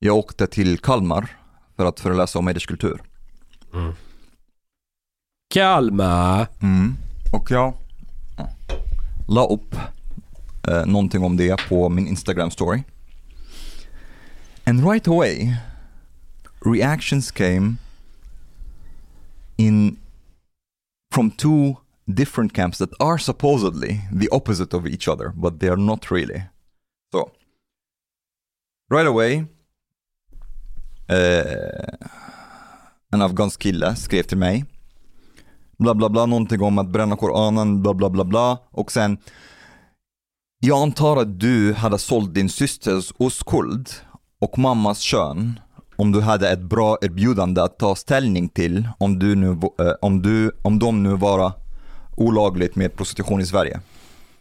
Jag åkte till Kalmar för att föreläsa om hederskultur. Kalmar. Mm. Och jag la upp eh, någonting om det på min Instagram story. And right away reactions came in from two different camps that are supposedly the opposite of each other, but they are not really. So, right away, eh, en afghansk kille skrev till mig bla bla bla, någonting om att bränna Koranen, bla bla bla bla. Och sen, jag antar att du hade sålt din systers oskuld och mammas kön om du hade ett bra erbjudande att ta ställning till om, du nu, eh, om, du, om de nu var olagligt med prostitution i Sverige.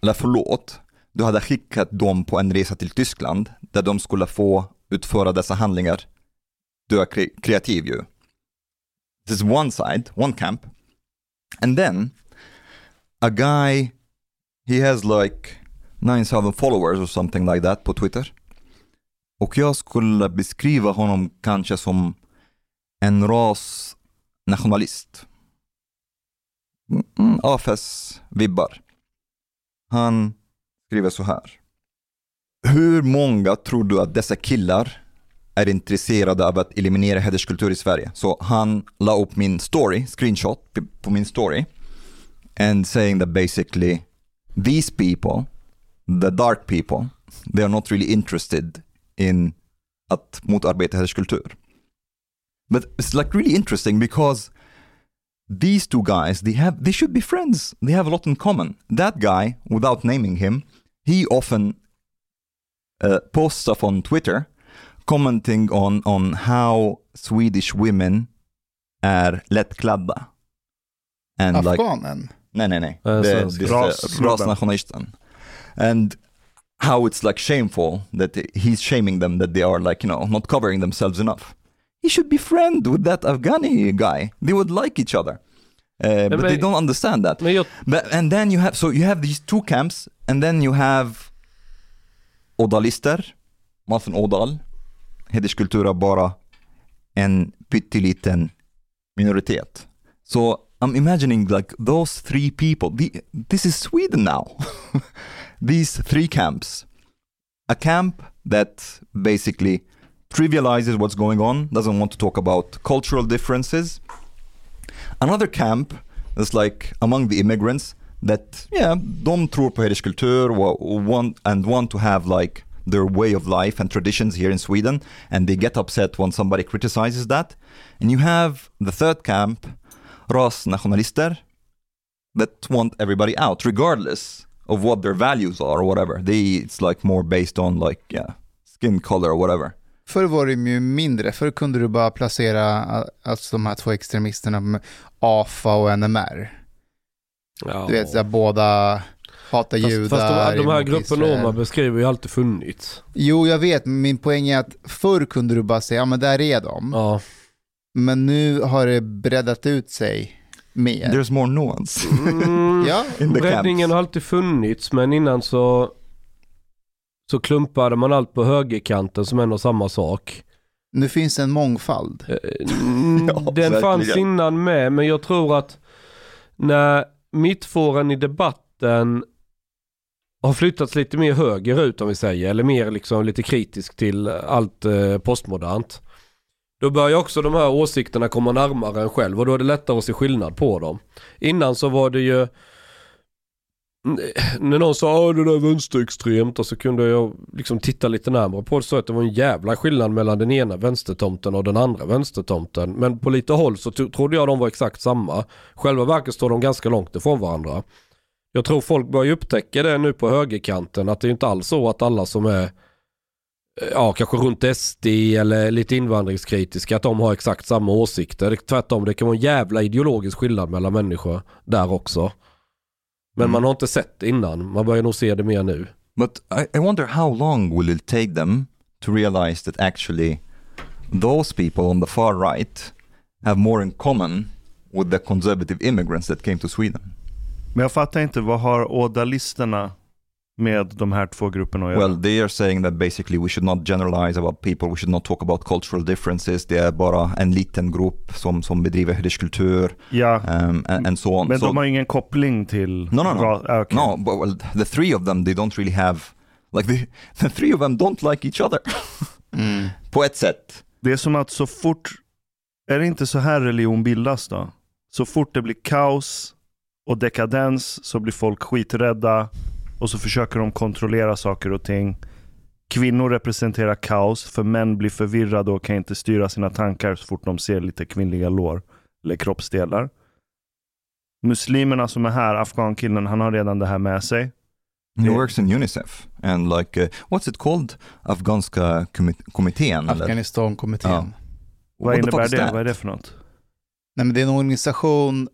Eller förlåt, du hade skickat dem på en resa till Tyskland där de skulle få utföra dessa handlingar. Du är kreativ ju. This is one side, one camp. And then a guy, he has like 9000 followers or something like that på Twitter. Och jag skulle beskriva honom kanske som en rasnationalist. Mm, mm AFS-vibbar. Han skriver så här. Hur många tror du att dessa killar är intresserade av att eliminera hederskultur i Sverige? Så han la upp min story, screenshot på min story. And saying that basically these people, the dark people, they are not really interested in att motarbeta hederskultur. But it's like really interesting because these two guys, they have, they should be friends. They have a lot in common. That guy, without naming him, he often uh, posts stuff on Twitter commenting on, on how Swedish women är lättklädda. And like, Afghanen? nej, nej, nej. Eh, Det, det, Ras- rasnationalisten. And how it's like shameful that he's shaming them that they are like, you know, not covering themselves enough. He should be friend with that Afghani guy. They would like each other. Uh, but but- they don't understand that. But, and then you have, so you have these two camps, and then you have odalister, Martin Odal, hederskultur är bara en pytteliten minoritet. So I'm imagining like those three people, the, this is Sweden now. these three camps. A camp that basically trivializes what's going on, doesn't want to talk about cultural differences. Another camp is like among the immigrants that, yeah, de tror på hederskultur wa- want, and want to have like their way of life and traditions here in Sweden, and they get upset when somebody criticizes that. And you have the third camp, rasnationalister, that want everybody out, regardless of what their values are or whatever. They, it's like more based on like, yeah, skin color or whatever. Förr var de ju mindre, förr kunde du bara placera alltså de här två extremisterna med AFA och NMR. ja. Du vet, så här, båda hatar Fast, judar. fast de, de här grupperna Israel. man beskriver ju alltid funnits. Jo, jag vet, men min poäng är att förr kunde du bara säga, ja men där är de. Ja. Men nu har det breddat ut sig mer. There's more nuance Mm, Ja, in the breddningen camps. har alltid funnits men innan så så klumpade man allt på högerkanten som en och samma sak. nu finns det en mångfald. Eh, mm, Ja, Den fanns innan med men jag tror att när mittfåran i debatten har flyttats lite mer högerut om vi säger eller mer liksom lite kritisk till allt eh, postmodernt. Då börjar också de här åsikterna komma närmare en själv och då är det lättare att se skillnad på dem. Innan så var det ju när någon sa att det där är vänsterextremt och så kunde jag liksom titta lite närmare på det så att det var en jävla skillnad mellan den ena vänstertomten och den andra vänstertomten. Men på lite håll så trodde jag de var exakt samma. Själva verket står de ganska långt ifrån varandra. Jag tror folk börjar upptäcka det nu på högerkanten att det är inte alls så att alla som är ja, kanske runt SD eller lite invandringskritiska att de har exakt samma åsikter. Tvärtom, det kan vara en jävla ideologisk skillnad mellan människor där också. Men Mm. man har inte sett det innan. Man börjar nog se det mer nu. But I, I wonder how long will it take them to realize that actually those people on the far right have more in common with the conservative immigrants that came to Sweden. Men jag fattar inte, vad har ådalisterna med de här två grupperna att göra? Well, they are saying that basically we should not generalize about people, we should not talk about cultural differences. Det är bara en liten grupp som, som bedriver hederskultur ja, um, and, and so on. men so, de har ingen koppling till... No, no, no. ah, okej. No, but well, the three of them, they don't really have, like the, the three of them don't like each other. Mm. På ett sätt. Det är som att så fort, är det inte så här religion bildas då? Så fort det blir kaos och dekadens så blir folk skiträdda och så försöker de kontrollera saker och ting. Kvinnor representerar kaos för män blir förvirrade och kan inte styra sina tankar så fort de ser lite kvinnliga lår eller kroppsdelar. Muslimerna som är här, afghankillen, han har redan det här med sig. He Det- works in Unicef and like, uh, what's it called? Afghanska kommittén? eller? Afghanistan-kommittén. Ja. Vad innebär det? that? Vad är det för något? Nej, men det är en organisation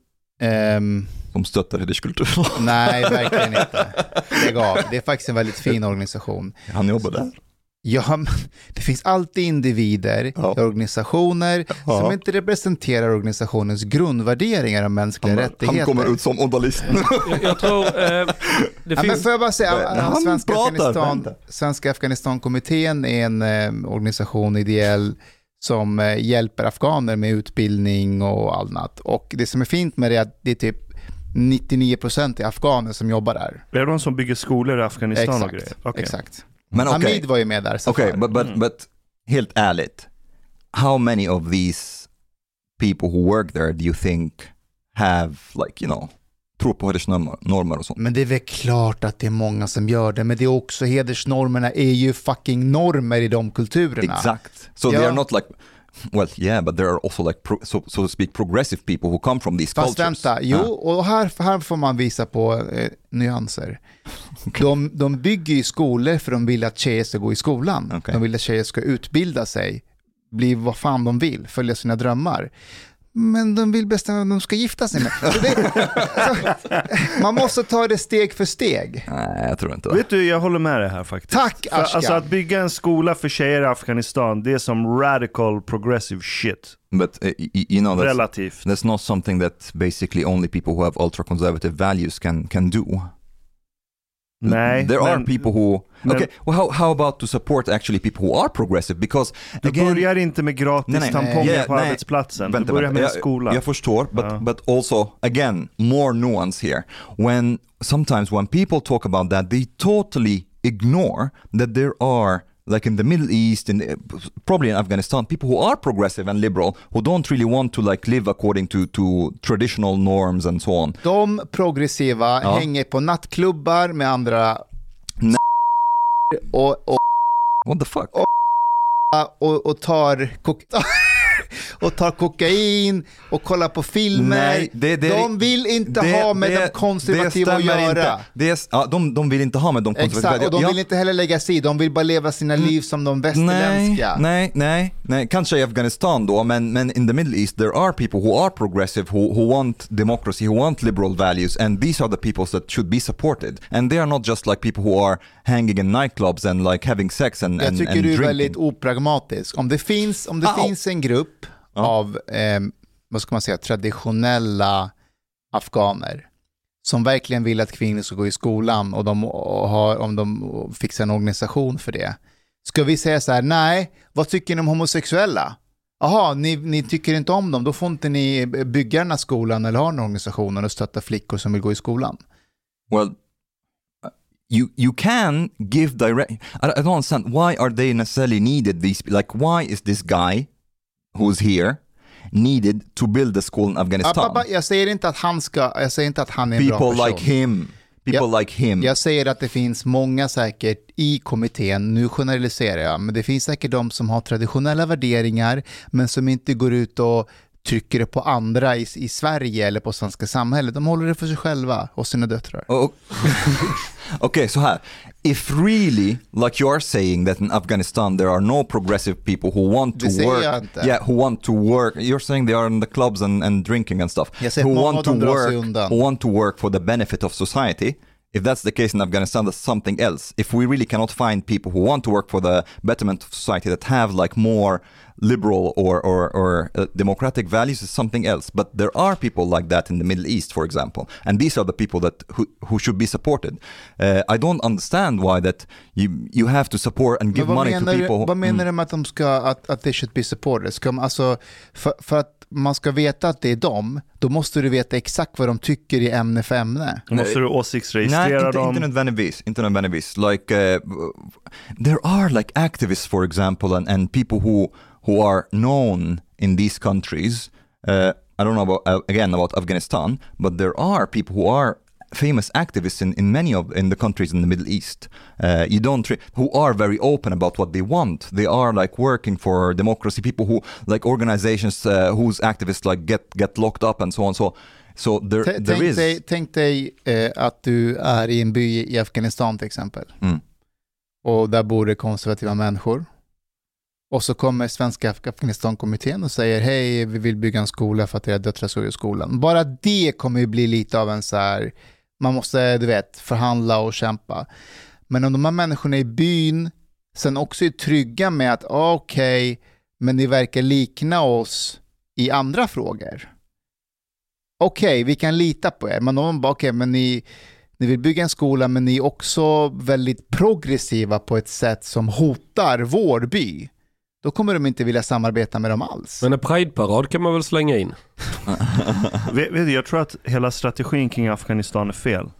ehm, Som stöttar hederskultur. Nej, verkligen inte. Lägg av. Det är faktiskt en väldigt fin organisation. Han jobbar där. Ja, men det finns alltid individer Ja. i organisationer Ja. som inte representerar organisationens grundvärderingar om mänskliga Han, rättigheter. han kommer ut som odalist. Jag, jag tror eh, det Ja, men finns... får jag bara säga, han Svenska, pratar, Afghanistan. Svenska Afghanistankommittén är en eh, organisation ideell som eh, hjälper afghaner med utbildning och annat. Och det som är fint med det är att det är typ 99% är afghaner som jobbar där. Är det de som bygger skolor i Afghanistan och grejer? Exakt. Okej. Exakt. Men okej, Hamid var ju med där. okej, but, but, Mm. but helt ärligt. How many of these people who work there do you think have like, you know, tror på hedersnormer normer och sånt? Men det är väl klart att det är många som gör det, men det är också hedersnormerna är ju fucking normer i de kulturerna. Exakt. So they Ja. are not like, well yeah, but there are also like, pro, so, so to speak, progressive people who come from these Fast cultures. vänta, jo, och här, här får man visa på eh, nyanser. De, de bygger ju skolor för de vill att tjejer ska gå i skolan. Okej. De vill att tjejer ska utbilda sig, bli vad fan de vill, följa sina drömmar. Men de vill bestämma vem de ska gifta sig med. Så det, så, man måste ta det steg för steg. Nej, jag tror inte det. Vet du, jag håller med dig här faktiskt. Tack För, Ashkan. alltså att bygga en skola för tjejer i Afghanistan, det är som radical progressive shit. But uh, you know, that's, Relativt. that's not something that basically only people who have ultra conservative values can, can do. Nej, There are men- people who, men- okay, well how, how about to support actually people who are progressive? Because Du again, börjar inte med gratis Nej, nej. tamponger Yeah, på nej. arbetsplatsen. Vänta, du börjar med Jag- skola. Jag förstår, but, Ja. but also, again, more nuance here. When sometimes when people talk about that, they totally ignore that there are, like in the Middle East, the, probably in Afghanistan, people who are progressive and liberal, who don't really want to like live according to, to traditional norms and so on. De progressiva Ja. hänger på nattklubbar med andra Nej. och, och, What the fuck? och, och, tar kok och tar kokain och kollar på filmer. Nej, det- det- de vill inte det- ha med de konservativa att göra. Inte. Det är, ja, de, de vill inte ha med de konservativa. Exakt, och de Ja. vill inte heller lägga sig i, de vill bara leva sina liv som de Nej, västerländska. nej, nej, nej, kanske i Afghanistan då, men, men in the Middle East there are people who are progressive, who, who want democracy, who want liberal values, and these are the peoples that should be supported. And they are not just like people who are hanging in nightclubs and like having sex and, Jag and, tycker and du är drinking. väldigt opragmatisk. Om det finns, om det Au. finns en grupp Ja. av, eh, vad ska man säga, traditionella afghaner som verkligen vill att kvinnor ska gå i skolan och de har, om de fixar en organisation för det. Ska vi säga så här, nej, vad tycker ni om homosexuella? Jaha, ni, ni tycker inte om dem, då får inte ni bygga den här skolan eller ha den organisationen och stötta flickor som vill gå i skolan. Well, you you can give direct. I don't understand why are they necessarily needed? These like why is this guy who's here needed to build a school in Afghanistan? pappa, jag säger inte att han ska, jag säger inte att han är en bra person. People like him. People like him. Jag säger att det finns många säkert i kommittén, nu generaliserar jag, men det finns säkert de som har traditionella värderingar men som inte går ut och trycker det på andra i, i Sverige eller på svenska samhället. De håller det för sig själva och sina döttrar. Oh, okay, so här. If really, like you are saying that in Afghanistan there are no progressive people who want to Det work, inte. yeah, who want to work. You're saying they are in the clubs and, and drinking and stuff. Jag who want to dem drar sig work, who want to work for the benefit of society. if that's the case in Afghanistan, that's something else. If we really cannot find people who want to work for the betterment of society that have like more liberal or or, or uh, democratic values, is something else. But there are people like that in the Middle East, for example, and these are the people that who, who should be supported. Uh, I don't understand why that you you have to support and give Men vad money to menar, people. du, vad menar Mm. du med att de ska, att, att they should be supported? Ska man, alltså, för, för att man ska veta att det är dem, då måste du veta exakt vad de tycker i ämne för ämne. Då måste du Nej, åsiktsregistrera inte, dem. inte nödvändigtvis. Inte nödvändigtvis. Like, uh, there are like activists, for example, and, and people who who are known in these countries. Uh, I don't know about uh, again about Afghanistan, but there are people who are famous activists in, in many of in the countries in the Middle East. Uh, you don't who are very open about what they want. They are like working for democracy. People who like organizations uh, whose activists like get get locked up and so on. So so there T- there Tänk is. dig, tänk dig eh, att du är i en by i Afghanistan till exempel. Mm. Och där bor det konservativa människor. Och så kommer Svenska Afghanistankommittén och säger hej, vi vill bygga en skola för att era döttrar ska gå i skolan. Bara det kommer ju bli lite av en så här, man måste, du vet, förhandla och kämpa. Men om de här människorna i byn sen också är trygga med att ah, okej, men ni verkar likna oss i andra frågor. Okej, vi kan lita på er. Men om de bara, okej, men ni, ni vill bygga en skola, men ni är också väldigt progressiva på ett sätt som hotar vår by. Då kommer de inte vilja samarbeta med dem alls. Men en prideparad kan man väl slänga in? Vet, du, jag tror att hela strategin kring Afghanistan är fel.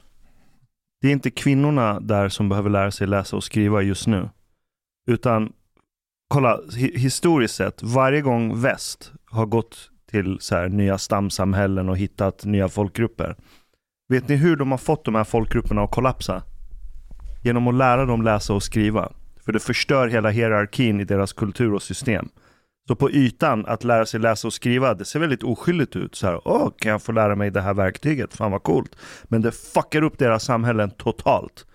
Det är inte kvinnorna där som behöver lära sig läsa och skriva just nu. Utan, kolla, hi historiskt sett, varje gång väst har gått till så här, nya stamsamhällen och hittat nya folkgrupper. Vet ni hur de har fått de här folkgrupperna att kollapsa? Genom att lära dem läsa och skriva. För det förstör hela hierarkin i deras kultur och system. Så på ytan, att lära sig läsa och skriva, det ser väldigt oskyldigt ut. Så här, åh, kan jag få lära mig det här verktyget? Fan vad coolt. Men det fuckar upp deras samhällen totalt.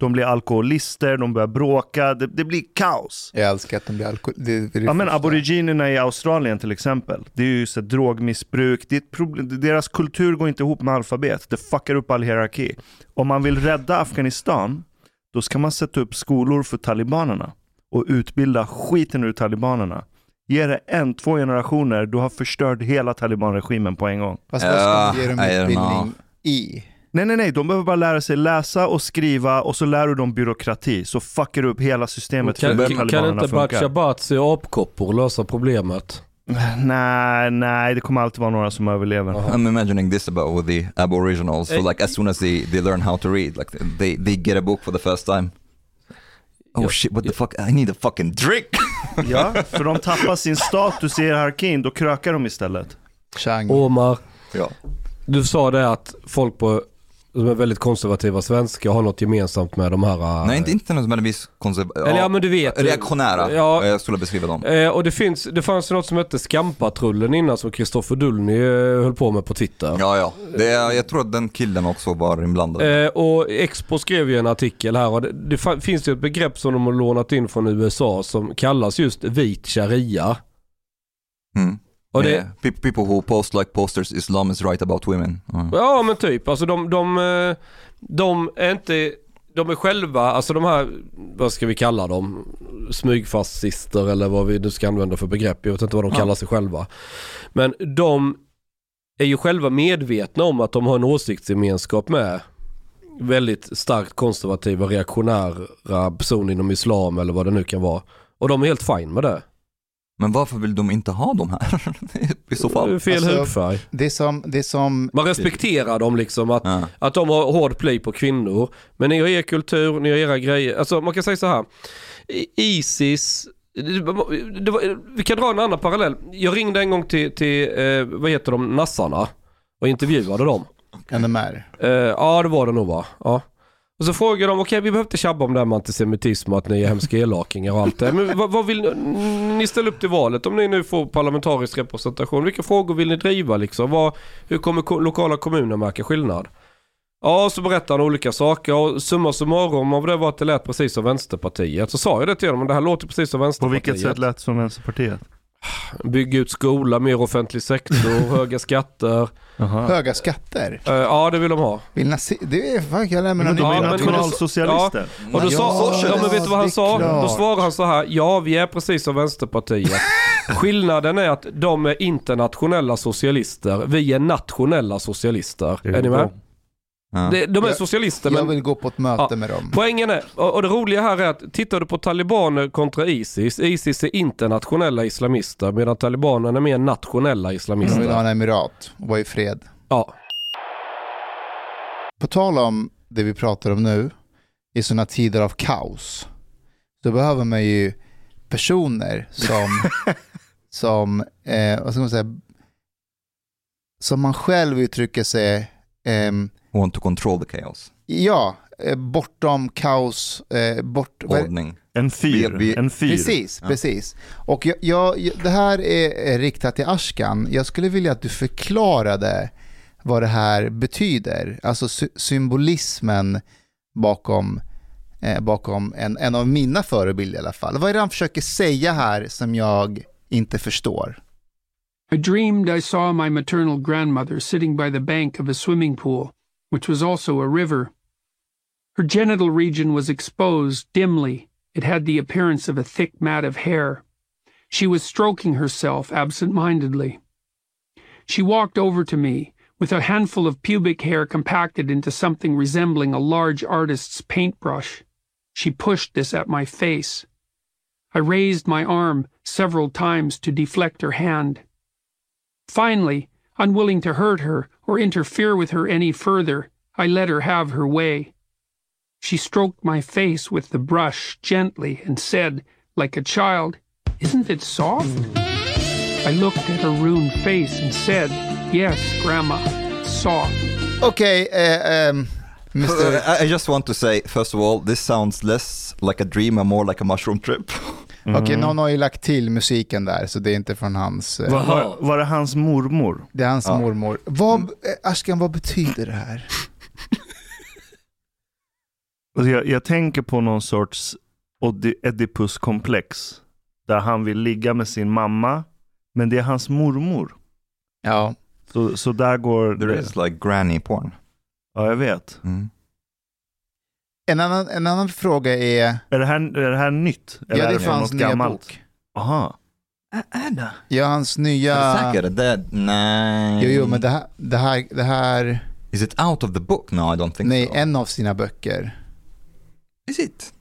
De blir alkoholister, de börjar bråka, det, det blir kaos. Jag älskar att de blir alkohol... Det, det är det Ja men aboriginerna i Australien till exempel, det är ju så drogmissbruk, det är ett problem, deras kultur går inte ihop med alfabet, det fuckar upp all hierarki. Om man vill rädda Afghanistan, då ska man sätta upp skolor för talibanerna och utbilda skiten ur talibanerna. Ge det en, två generationer, du har förstört hela talibanregimen på en gång. Fast vad ska man ge dem utbildning i? Nej, nej, nej, de behöver bara lära sig läsa och skriva och så lär du dem byråkrati, så fuckar du upp hela systemet för Kan, hur kan, kan talibanerna inte. Bachabatsi och apkoppor lösa problemet? Nej, nej, det kommer alltid vara några som överlever. I'm imagining this about with the Aboriginals. So Eh, like as soon as they, they learn how to read, like they, they get a book for the first time. Oh Ja, shit, what the fuck? I need a fucking drink! Ja, för de tappar sin status i hierarkin, då krökar de istället. Chang. Omar, ja. du sa det att folk på, som är väldigt konservativa svenskar har något gemensamt med de här... Nej, inte, inte nödvändigtvis konserv- Eller ja men du vet. reaktionära, Ja. jag skulle beskriva dem. Eh, och det, finns, det fanns ju något som hette Skampatrullen innan som Kristoffer Dullny eh, höll på med på Twitter. Ja, ja. Det, är- jag tror att den killen också var inblandad. Eh, och Expo skrev ju en artikel här och det, det finns ju ett begrepp som de har lånat in från USA som kallas just vit sharia. Mm. Och det, Yeah. Pe- People who post like posters, Islam is right about women. Mm. Ja men typ, alltså de, de, eh, de är inte, de är själva, alltså de här, vad ska vi kalla dem, smygfascister eller vad vi nu ska använda för begrepp, jag vet inte vad de kallar sig själva. Men de är ju själva medvetna om att de har en åsiktsgemenskap med väldigt starkt konservativa, reaktionära personer inom islam eller vad det nu kan vara. Och de är helt fine med det. Men varför vill de inte ha dem här? I så Det är fall. Fel Alltså- hudfärg. Det som, det är som Man respekterar dem liksom att Ja. Att de har hård play på kvinnor. Men ni har er kultur, ni har era grejer. Alltså man kan säga så här. Isis, det var, vi kan dra en annan parallell. Jag ringde en gång till, till eh, vad heter de, nassarna och intervjuade dem. NMR. Eh, ja det var det nog va? Ja. Och så frågade de, okej vi behöver inte tjabba om det här med antisemitism och att ni är hemska elakingar och allt det. Men vad, vad vill ni, ni ställa upp till valet om ni nu får parlamentarisk representation? Vilka frågor vill ni driva liksom? Vad, hur kommer ko- lokala kommuner märka skillnad? Ja, så berättade han olika saker och summa summarum av det var att det lät precis som Vänsterpartiet. Så sa jag det till dem, men det här låter precis som På Vänsterpartiet. vilket sätt lät det som Vänsterpartiet? Bygga ut skola, mer offentlig sektor, höga skatter. Jaha. Höga skatter. Eh, ja, det vill de ha. Vill nazi- det är fan, jag mig Men de är Ja, nytt. men- men- nationalsocialister. Och då Ja, sa, ja, socialist. men vet du vad han sa? klart. Då svarade han så här, ja vi är precis som Vänsterpartiet. Skillnaden är att de är internationella socialister, vi är nationella socialister. Är Är ni bra. med? Ja. De är Jag- socialister Jag men vill gå på ett möte Ja. med dem. poängen är, och det roliga här är att tittar du på talibaner kontra Isis, Isis är internationella islamister medan talibanerna är mer nationella De vill ha islamister. en emirat och vara i fred. Ja, På tal om det vi pratar om nu, i sådana tider av kaos, så behöver man ju personer som, som eh, vad ska man säga, som man själv uttrycker sig, ehm, Want to control the chaos. ja, eh, bortom kaos, eh, bort, Ordning. En fyr. En fyr. Precis, Ja. precis. Och jag, jag, det här är är riktat till Ashkan. Jag skulle vilja att du förklarade vad det här betyder. Alltså sy- symbolismen bakom, eh, bakom en, en av mina förebilder i alla fall. Vad är det han försöker säga här som jag inte förstår? I dreamed I saw my maternal grandmother sitting by the bank of a swimming pool, which was also a river. Her genital region was exposed dimly. It had the appearance of a thick mat of hair. She was stroking herself absent mindedly. She walked over to me with a handful of pubic hair compacted into something resembling a large artist's paintbrush. She pushed this at my face. I raised my arm several times to deflect her hand. Finally, unwilling to hurt her or interfere with her any further, I let her have her way. She stroked my face with the brush gently and said, like a child, Isn't it soft? I looked at her ruined face and said, Yes, Grandma, soft. Okay, eh, ehm, Mr. I, I just want to say, first of all, this sounds less like a dream and more like a mushroom trip. Okej, någon har ju lagt till musiken där, så det är inte från hans... Eh, Var, var, var det hans mormor? det är hans Ja. mormor. Vad, eh, Ashkan, vad betyder det här? Alltså jag, jag tänker på någon sorts Odi- Oedipus-komplex. Där han vill ligga med sin mamma, men det är hans mormor. Ja, Så, så där går There det. is like granny porn. Ja, jag vet. Mm. En annan, en annan fråga är... Är det här, är det här nytt? Eller ja, är det det från något nya gammalt? bok. Aha. Ja, hans nya... Är du säker? Det, nej. Jo, jo, men det här, det här, det här... Is it out of the book? No, I don't think Nej, so. en av sina böcker. Is it?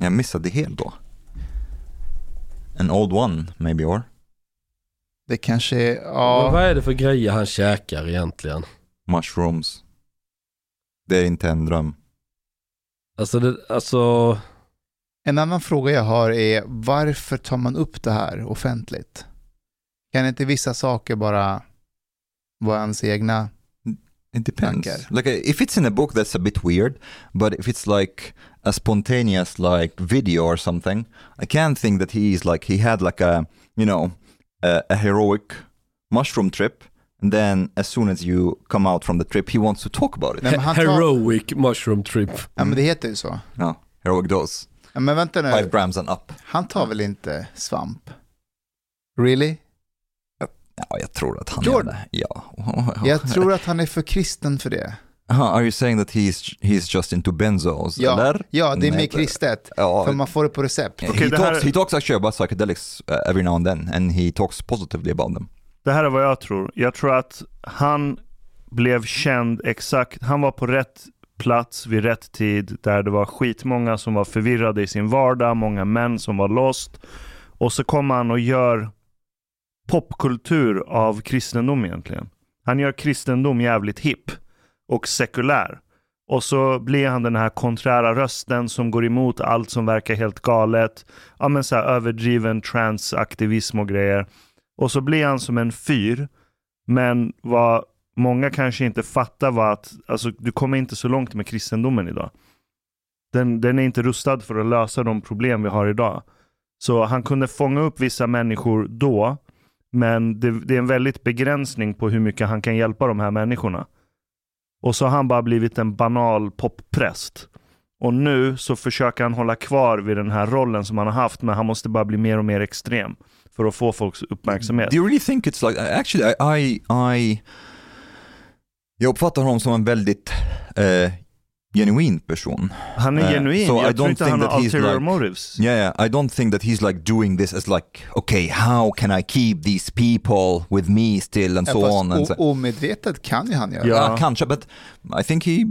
Jag missade helt då. An old one, maybe or? Det kanske är... men Ja, vad är det för grejer han käkar egentligen? Mushrooms. Det är inte en dröm. Alltså, det, alltså en annan fråga jag har är varför tar man upp det här offentligt? Kan inte vissa saker bara vara ens egna? It depends. Tankar. Like if it's in a book that's a bit weird, but if it's like a spontaneous like video or something, I can't think that he is like he had like a you know a, a heroic mushroom trip, and then as soon as you come out from the trip, he wants to talk about it. Nej, tar- heroic mushroom trip. Ja, men det heter ju så. No, heroic dose, Ja, men vänta five nu, grams and up. han tar väl inte svamp? Really? Ja, jag tror att han Jordan. gör det. Ja. Jag tror att han är för kristen för det. Aha, are you saying that he's he's just into benzos? Ja, eller? ja det är mer kristet. Ja, För man får det på recept. he, Okej, det talks, här- he talks actually about psychedelics uh, every now and then, and he talks positively about them. Det här är vad jag tror. Jag tror att han blev känd exakt, han var på rätt plats vid rätt tid där det var skitmånga som var förvirrade i sin vardag, många män som var lost. Och så kommer han och gör popkultur av kristendom egentligen. Han gör kristendom jävligt hipp och sekulär. Och så blir han den här konträra rösten som går emot allt som verkar helt galet. Ja men så här överdriven transaktivism och grejer. Och så blir han som en fyr. Men vad många kanske inte fattar var att alltså, du kommer inte så långt med kristendomen idag. Den, den är inte rustad för att lösa de problem vi har idag. Så han kunde fånga upp vissa människor då, men det, det är en väldigt begränsning på hur mycket han kan hjälpa de här människorna. Och så har han bara blivit en banal poppräst. Och nu så försöker han hålla kvar vid den här rollen som han har haft, men han måste bara bli mer och mer extrem för att få folks uppmärksamhet. Do you really think it's like, actually I, I, I jag uppfattar honom som en väldigt eh, genuin person. Han är Eh, genuin, so I jag tror don't inte think han har that he's ulterior like- motives. Yeah, yeah, I don't think that he's like doing this as like, okay, how can I keep these people with me still and Ja, so on. And so. omedvetet kan ju han göra. Ja. Ja, kanske, but I think he,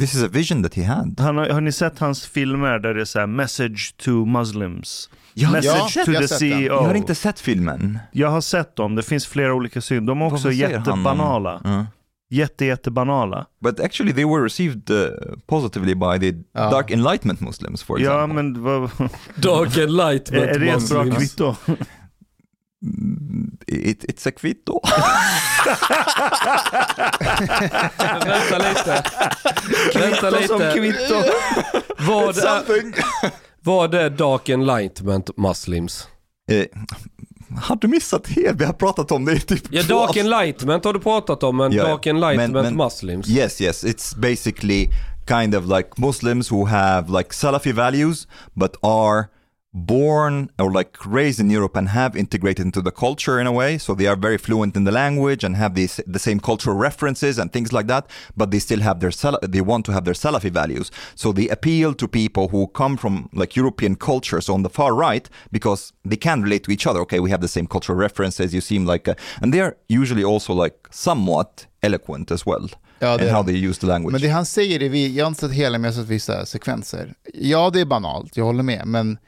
this is a vision that he had. Han har, har ni sett hans filmer där det är så här message to Muslims? Jag har, Message Ja, to the. CEO. jag har inte sett filmen. Jag har sett dem, det finns flera olika syn. De är också jättebanala. Ja. Jätte, jättebanala. But actually they were received uh, positively by the Ja. dark enlightenment Muslims for Ja, example. men vad, Dark and light. är, är det ett bra kvitto? Mm, It, it's a kvitto. Vänta lite. Vänta Kvitto som lite. kvitto. Vad är, vad är Dark Enlightenment Muslims? Eh, har du missat helt? Vi har pratat om det i typ Ja, två Dark avsnitt. Enlightenment har du pratat om, men Ja, Dark Enlightenment men- men- Muslims. Yes, yes. It's basically kind of like Muslims who have like Salafi values, but are born or like raised in Europe and have integrated into the culture in a way. So they are very fluent in the language and have these the same cultural references and things like that. But they still have their they want to have their Salafi values. So they appeal to people who come from like European cultures on the far right because they can relate to each other. Okay, we have the same cultural references. You seem like, a, and they are usually also like somewhat eloquent as well Ja, det how they use the language. Men det han säger, är vi, jag har inte sett hela, men jag har sett vissa sekvenser. Ja, det är banalt, jag håller med, men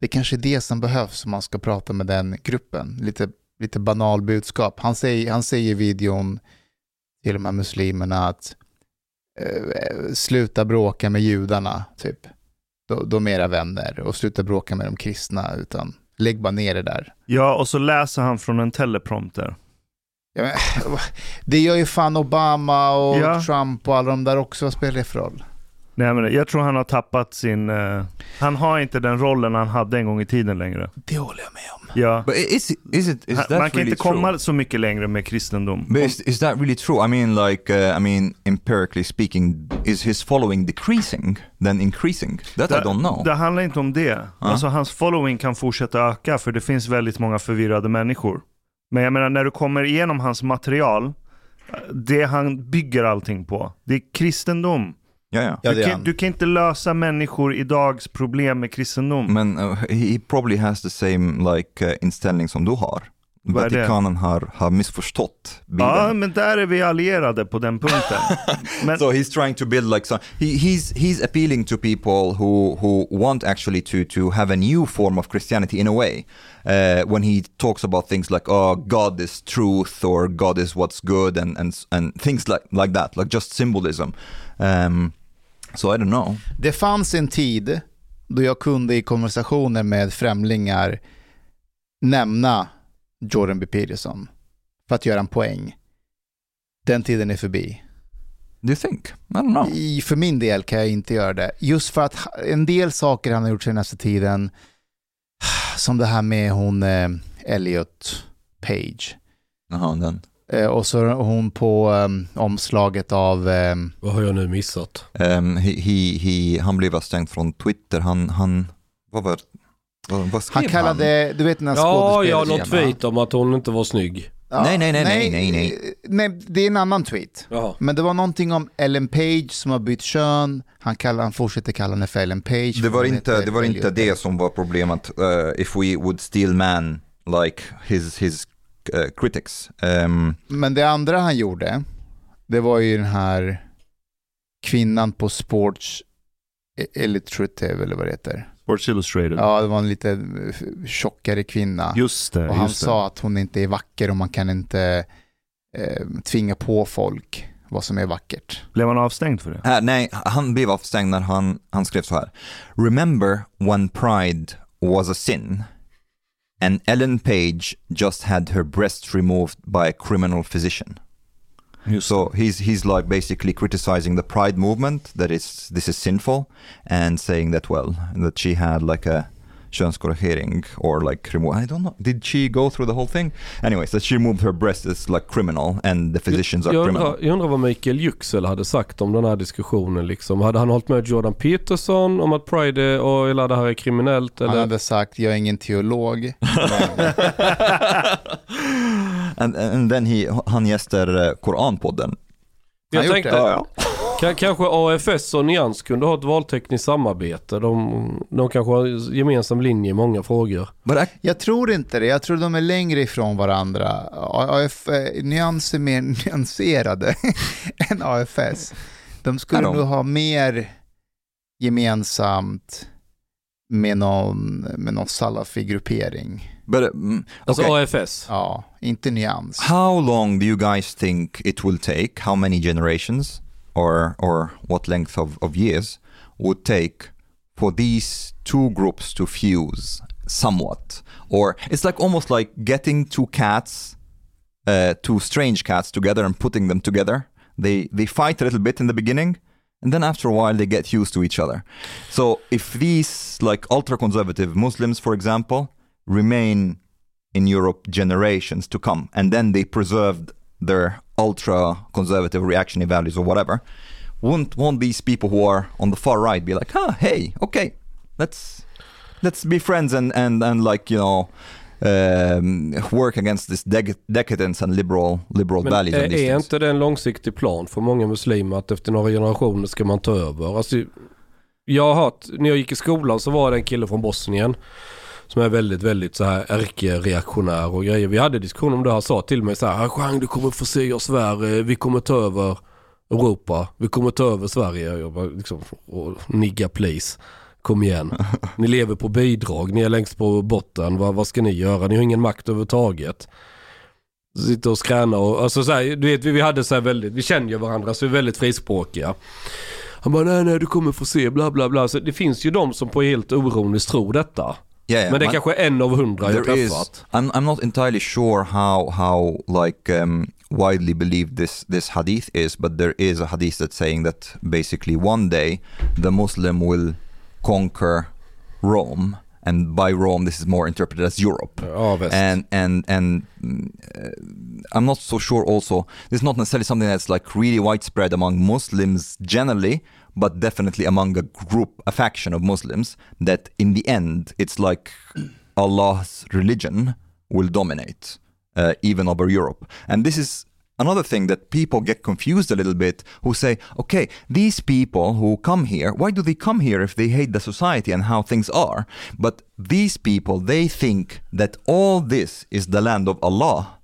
det är kanske är det som behövs om man ska prata med den gruppen. Lite, lite banal budskap. Han säger, han säger i videon till de här muslimerna att eh, sluta bråka med judarna, typ. De, de är era vänner. Och sluta bråka med de kristna, utan lägg bara ner det där. Ja, och så läser han från en teleprompter. Ja, men, det gör ju fan Obama och Ja. Trump och alla de där också. Vad spelar det för roll? Nej, men jag tror han har tappat sin... eh, han har inte den rollen han hade en gång i tiden längre. Det håller jag med om. Ja. But is it, is it is that Man kan really inte true? komma så mycket längre med kristendom. But is, is that really true? I mean, like, uh, I mean, empirically speaking, is his following decreasing than increasing? That I don't know. Det handlar inte om det. Alltså hans following kan fortsätta öka för det finns väldigt många förvirrade människor. Men jag menar när du kommer igenom hans material, det han bygger allting på, det är kristendom. Ja, ja. Ja, du, kan, du kan inte lösa människor idags problem med kristendom. Men uh, he probably has the same like uh, inställning som du har. Vatikanen har, har missförstått Bibeln. ja, men där är vi allierade på den punkten. men, so he's trying to build like some. He, he's he's appealing to people who who want actually to to have a new form of Christianity in a way. Uh, when he talks about things like oh God is truth or God is what's good and and and things like like that, like just symbolism. Um, so I don't know. Det fanns en tid då jag kunde i konversationer med främlingar nämna Jordan B. Peterson för att göra en poäng. Den tiden är förbi. Do you think? I don't know. I, för min del kan jag inte göra det. Just för att en del saker han har gjort senaste tiden, som det här med hon eh, Elliot Page. Jaha, den. Eh, och så hon på eh, omslaget av eh, Vad har jag nu missat? Um, he, he, he, han blev avstängd från Twitter. Han, han, vad var vad, vad skrev Han kallade, du vet den här Ja, ja, skådespelerskan, va? tweet om att hon inte var snygg. Ja, Nej, nej, nej, nej, nej, nej. Nej, det är en annan tweet. Jaha. Men det var någonting om Ellen Page som har bytt kön. Han, kallar, han fortsätter kalla henne för Ellen Page. Det var inte, det, var inte det som var problemet. Uh, if we would steal man like his, his uh, critics. Um, Men det andra han gjorde, det var ju den här kvinnan på Sports Illustrative eller vad det heter. Sports Illustrated. Ja, det var en lite eh, tjockare kvinna. Just det. och han just det. sa att hon inte är vacker och man kan inte eh, tvinga på folk vad som är vackert. Blev han avstängd för det? här, nej, han blev avstängd när han, han skrev så här. Remember when pride was a sin and Ellen Page just had her breast removed by a criminal physician. So he's he's like basically criticizing the pride movement that is this is sinful and saying that well that she had like a könskorrigering or like remove. I don't know. Did she go through the whole thing? Anyways, that she removed her breast is like criminal and the physicians are Jag criminal. undrar, jag undrar vad Mikael Yüksel hade sagt om den här diskussionen liksom. Hade han hållit med Jordan Peterson om att Pride är, och, eller det här är kriminellt? Han Eller? hade sagt, jag är ingen teolog. and, and then he, han gästar eh, Koranpodden. Jag gjort tänkte, det? Ja, Ka- Kanske AFS och Nyans kunde ha ett valtekniskt samarbete. De, de kanske har gemensam linje i många frågor. Jag tror inte det, jag tror de är längre ifrån varandra. AF, eh, nyans är mer nyanserade än AFS. De skulle nog ha mer gemensamt med någon, med någon salafi-gruppering. but, uh, mm, Alltså okay. AFS. Ja, inte nyans. How long do you guys think it will take? How many generations or or what length of, of years would take for these two groups to fuse somewhat? Or it's like almost like getting two cats, uh, two strange cats together and putting them together. They they fight a little bit in the beginning, and then after a while they get used to each other. So if these like ultra conservative Muslims, for example, remain in Europe generations to come, and then they preserved their ultra conservative reactionary values or whatever, won't won't these people who are on the far right be like, ah, hey, okay, let's let's be friends and and and like you know. Um, work against this dec- decadence and liberal liberal Men values. är, är inte det en långsiktig plan för många muslimer att efter några generationer ska man ta över? Alltså, jag har hört, när jag gick i skolan så var det en kille från Bosnien som är väldigt, väldigt så här ärkereaktionär och grejer. Vi hade diskussion om det. Han sa till mig så här, Chang du kommer få se, svär, eh, vi kommer ta över Europa, vi kommer ta över Sverige. Jag bara liksom, "Åh, nigga please. Kom igen. Ni lever på bidrag, ni är längst på botten. Vad, vad ska ni göra? Ni har ingen makt överhuvudtaget. Sitta och skräna och, alltså så här, du vet vi, vi hade så här väldigt, vi känner ju varandra så vi är väldigt frispråkiga. Han bara nej nej du kommer få se bla bla bla. Så det finns ju de som på helt oroniskt tror detta. Yeah, yeah. Men det är kanske en av hundra jag is träffat. I'm, I'm not entirely sure how how like um, widely believed this this hadith is but there is a hadith that's saying that basically one day the muslim will conquer rome and by rome this is more interpreted as europe Ja väst. and and and uh, I'm not so sure also this is not necessarily something that's like really widespread among Muslims generally but definitely among a group a faction of Muslims that in the end it's like Allah's religion will dominate uh, even over Europe. And this is another thing that people get confused a little bit who say okay these people who come here why do they come here if they hate the society and how things are? But these people they think that all this is the land of Allah.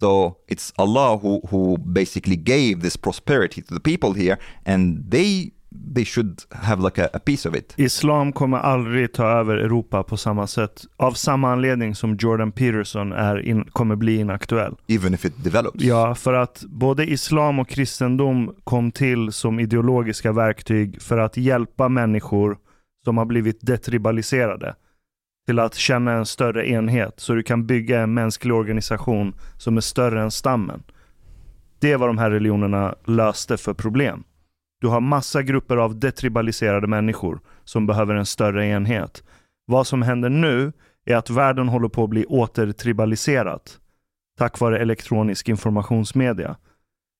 So it's Allah who who basically gave this prosperity to the people here and they they should have like a, a piece of it Islam kommer aldrig ta över Europa på samma sätt. Av samma anledning som Jordan Peterson är in, kommer bli inaktuell. even if it develops Ja, för att både islam och kristendom kom till som ideologiska verktyg för att hjälpa människor som har blivit detribaliserade till att känna en större enhet så du kan bygga en mänsklig organisation som är större än stammen. Det är vad de här religionerna löste för problem. Du har massa grupper av detribaliserade människor som behöver en större enhet. Vad som händer nu är att världen håller på att bli återtribaliserat tack vare elektronisk informationsmedia.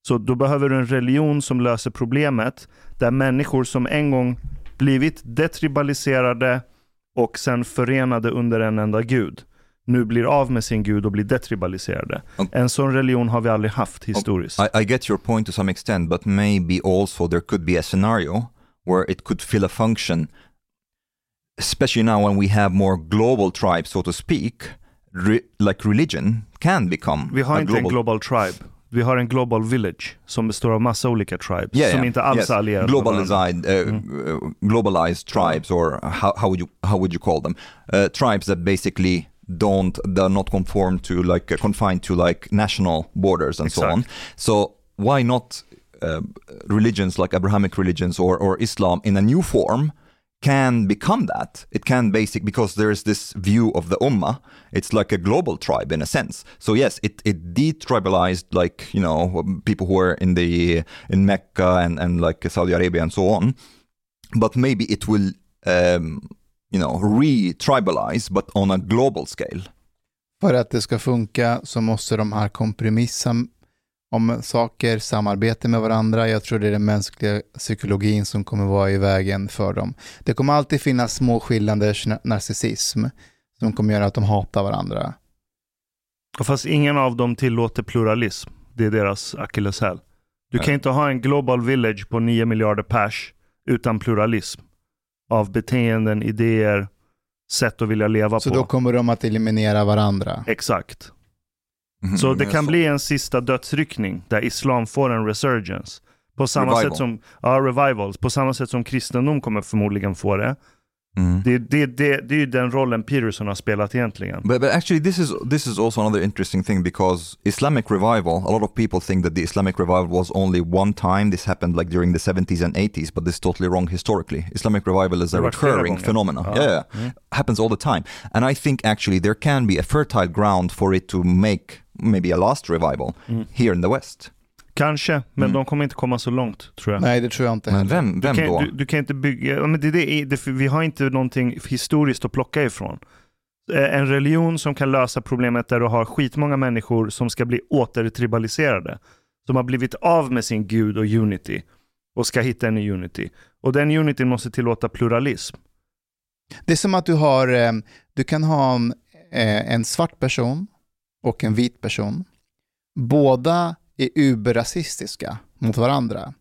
Så då behöver du en religion som löser problemet där människor som en gång blivit detribaliserade och sen förenade under en enda gud nu blir av med sin gud och blir detribaliserade. Och- En sån religion har vi aldrig haft historiskt. I, I get your point to some extent, but maybe also there could be a scenario where it could fill a function, especially now when we have more global tribes, so to speak. Re, like religion can become Vi har inte global, en global tribe. Vi har en global village som består av massa olika tribes yeah, som yeah, inte alls yes. är allierade globalized, uh, uh, globalized tribes, or how, how would you how would you call them? Uh, tribes that basically don't they're not conformed to like uh, confined to like national borders and so on. So why not uh, religions like Abrahamic religions or or Islam in a new form? Can become that. It can basic because there is this view of the ummah. It's like a global tribe in a sense. So yes, it it detribalized like you know people who were in the in Mecca and and like Saudi Arabia and so on. But maybe it will um, you know, re-tribalize, but on a global scale. För att det ska funka så måste de här kompromissa om saker, samarbete med varandra. Jag tror det är den mänskliga psykologin som kommer vara i vägen för dem. Det kommer alltid finnas små skillnaders narcissism som kommer göra att de hatar varandra. Fast ingen av dem tillåter pluralism. Det är deras akilleshäl. Du kan inte ha en global village på 9 miljarder pers utan pluralism. Av beteenden, idéer, sätt att vilja leva Så på. då kommer de att eliminera varandra. Exakt. Mhm, Så det ja, kan så- bli en sista dödsryckning där islam får en resurgence. På samma Revival. sätt som, ja, revivals. På samma sätt som kristendom kommer förmodligen få det. Mm. Det, det, det, det är ju den rollen Peterson har spelat egentligen. But, but actually, this is this is also another interesting thing because Islamic revival. A lot of people think that the Islamic revival was only one time. This happened like during the 70s and 80s, but this is totally wrong historically. Islamic revival is a recurring. Ja. Yeah, yeah. Mm. happens all the time. And I think actually there can be a fertile ground for it to make maybe a last revival Mm. here in the West. Kanske, men Mm. de kommer inte komma så långt tror jag. Nej, det tror jag inte Men heller. vem, Du vem kan, då? du, du kan inte bygga, men det, det, är- det, vi har inte någonting historiskt att plocka ifrån. Eh, En religion som kan lösa problemet där du har skitmånga människor som ska bli återtribaliserade. Som har blivit av med sin gud och unity och ska hitta en ny unity. Och den unityn måste tillåta pluralism. Det är som att du har, eh, du kan ha eh, en svart person och en vit person. Båda är uberrasistiska mot varandra.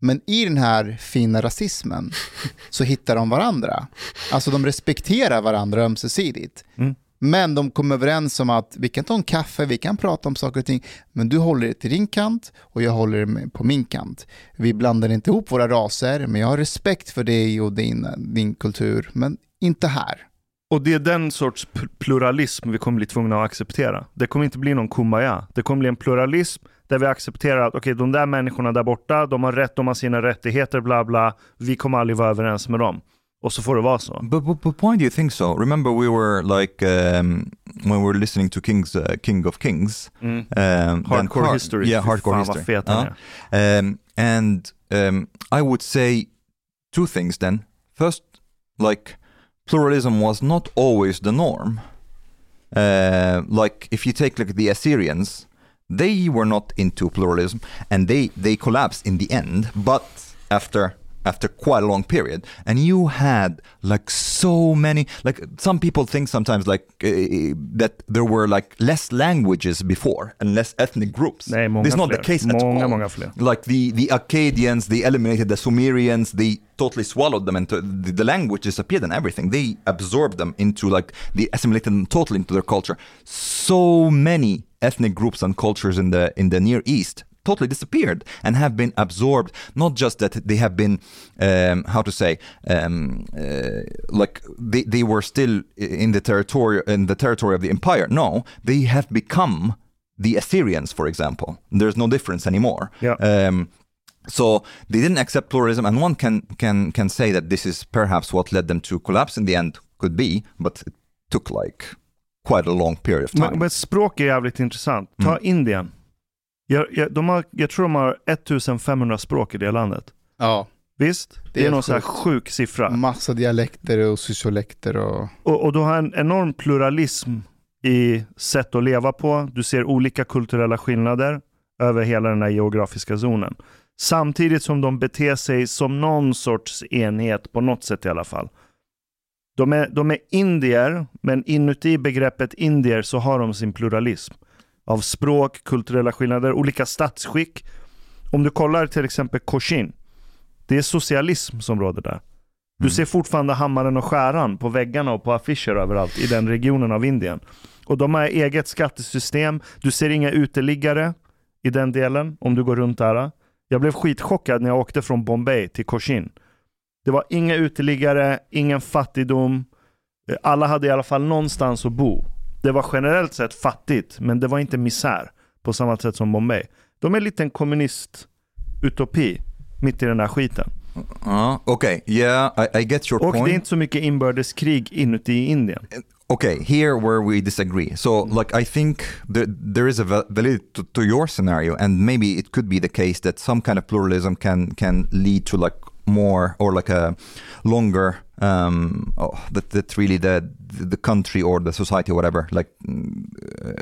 Men i den här fina rasismen så hittar de varandra. Alltså de respekterar varandra ömsesidigt. Mm. Men de kommer överens om att vi kan ta en kaffe, vi kan prata om saker och ting, men du håller det till din kant och jag håller det på min kant. Vi blandar inte ihop våra raser, men jag har respekt för dig och din, din kultur, men inte här. Och det är den sorts pl- pluralism vi kommer bli tvungna att acceptera. Det kommer inte bli någon kumbaya. Det kommer bli en pluralism där vi accepterar att okej, de där människorna där borta, de har rätt, de har sina rättigheter, bla bla. Vi kommer aldrig vara överens med dem. Och så får det vara så. But, but, but why do you think so? Remember, we were like um, when we were listening to King's uh, King of Kings. Mm. Um, Hardcore har- history. Yeah, hardcore fan vad history. fet han Ja. är. Um, and um, I would say two things then. First, like pluralism was not always the norm. Uh, like if you take like the Assyrians, they were not into pluralism, and they they collapsed in the end. But after after quite a long period, and you had like so many like some people think sometimes like uh, that there were like less languages before and less ethnic groups. Nej, This is not fler. the case at all många fler. like the the Akkadians, they eliminated the Sumerians, they totally swallowed them into the, the language disappeared and everything. They absorbed them into like they assimilated them totally into their culture. So many ethnic groups and cultures in the in the Near East totally disappeared and have been absorbed. Not just that they have been, um, how to say, um, uh, like they, they were still in the territory in the territory of the empire. No, they have become the Assyrians, for example. There's no difference anymore. Yeah. Um, so they didn't accept pluralism, and one can can can say that this is perhaps what led them to collapse in the end. Could be, but it took like quite a long period of time. Men, men språk är jävligt intressant. Ta Mm. Indien. Jag, jag, de har, jag tror de har 1500 språk i det landet. Ja, Visst? Det, är är någon sån här sjuk siffra. massa dialekter och sociolekter och... Och, och du har en enorm pluralism i sätt att leva på. Du ser olika kulturella skillnader över hela den här geografiska zonen. Samtidigt som de beter sig som någon sorts enhet på något sätt i alla fall. De är, de är indier, men inuti begreppet indier så har de sin pluralism. Av språk, kulturella skillnader, olika statsskick. Om du kollar till exempel Cochin. Det är socialism som råder där. Du Mm. ser fortfarande hammaren och skäran på väggarna och på affischer överallt i den regionen av Indien. Och de har eget skattesystem. Du ser inga uteliggare i den delen om du går runt där. Jag blev skitchockad när jag åkte från Bombay till Cochin. Det var inga uteliggare, ingen fattigdom. Eh, Alla hade i alla fall någonstans att bo. Det var generellt sett fattigt, men det var inte misär på samma sätt som Bombay. De är lite en kommunist-utopi mitt i den här skiten. Uh, okay, yeah, I, I get your Och point. det är inte så mycket inbördeskrig inuti Indien. okay, here where we disagree. So, like, I think there, there is a val- validity to, to your scenario, and maybe it could be the case that some kind of pluralism can can lead to like more or like a longer um, oh, that that really the the country or the society or whatever like uh,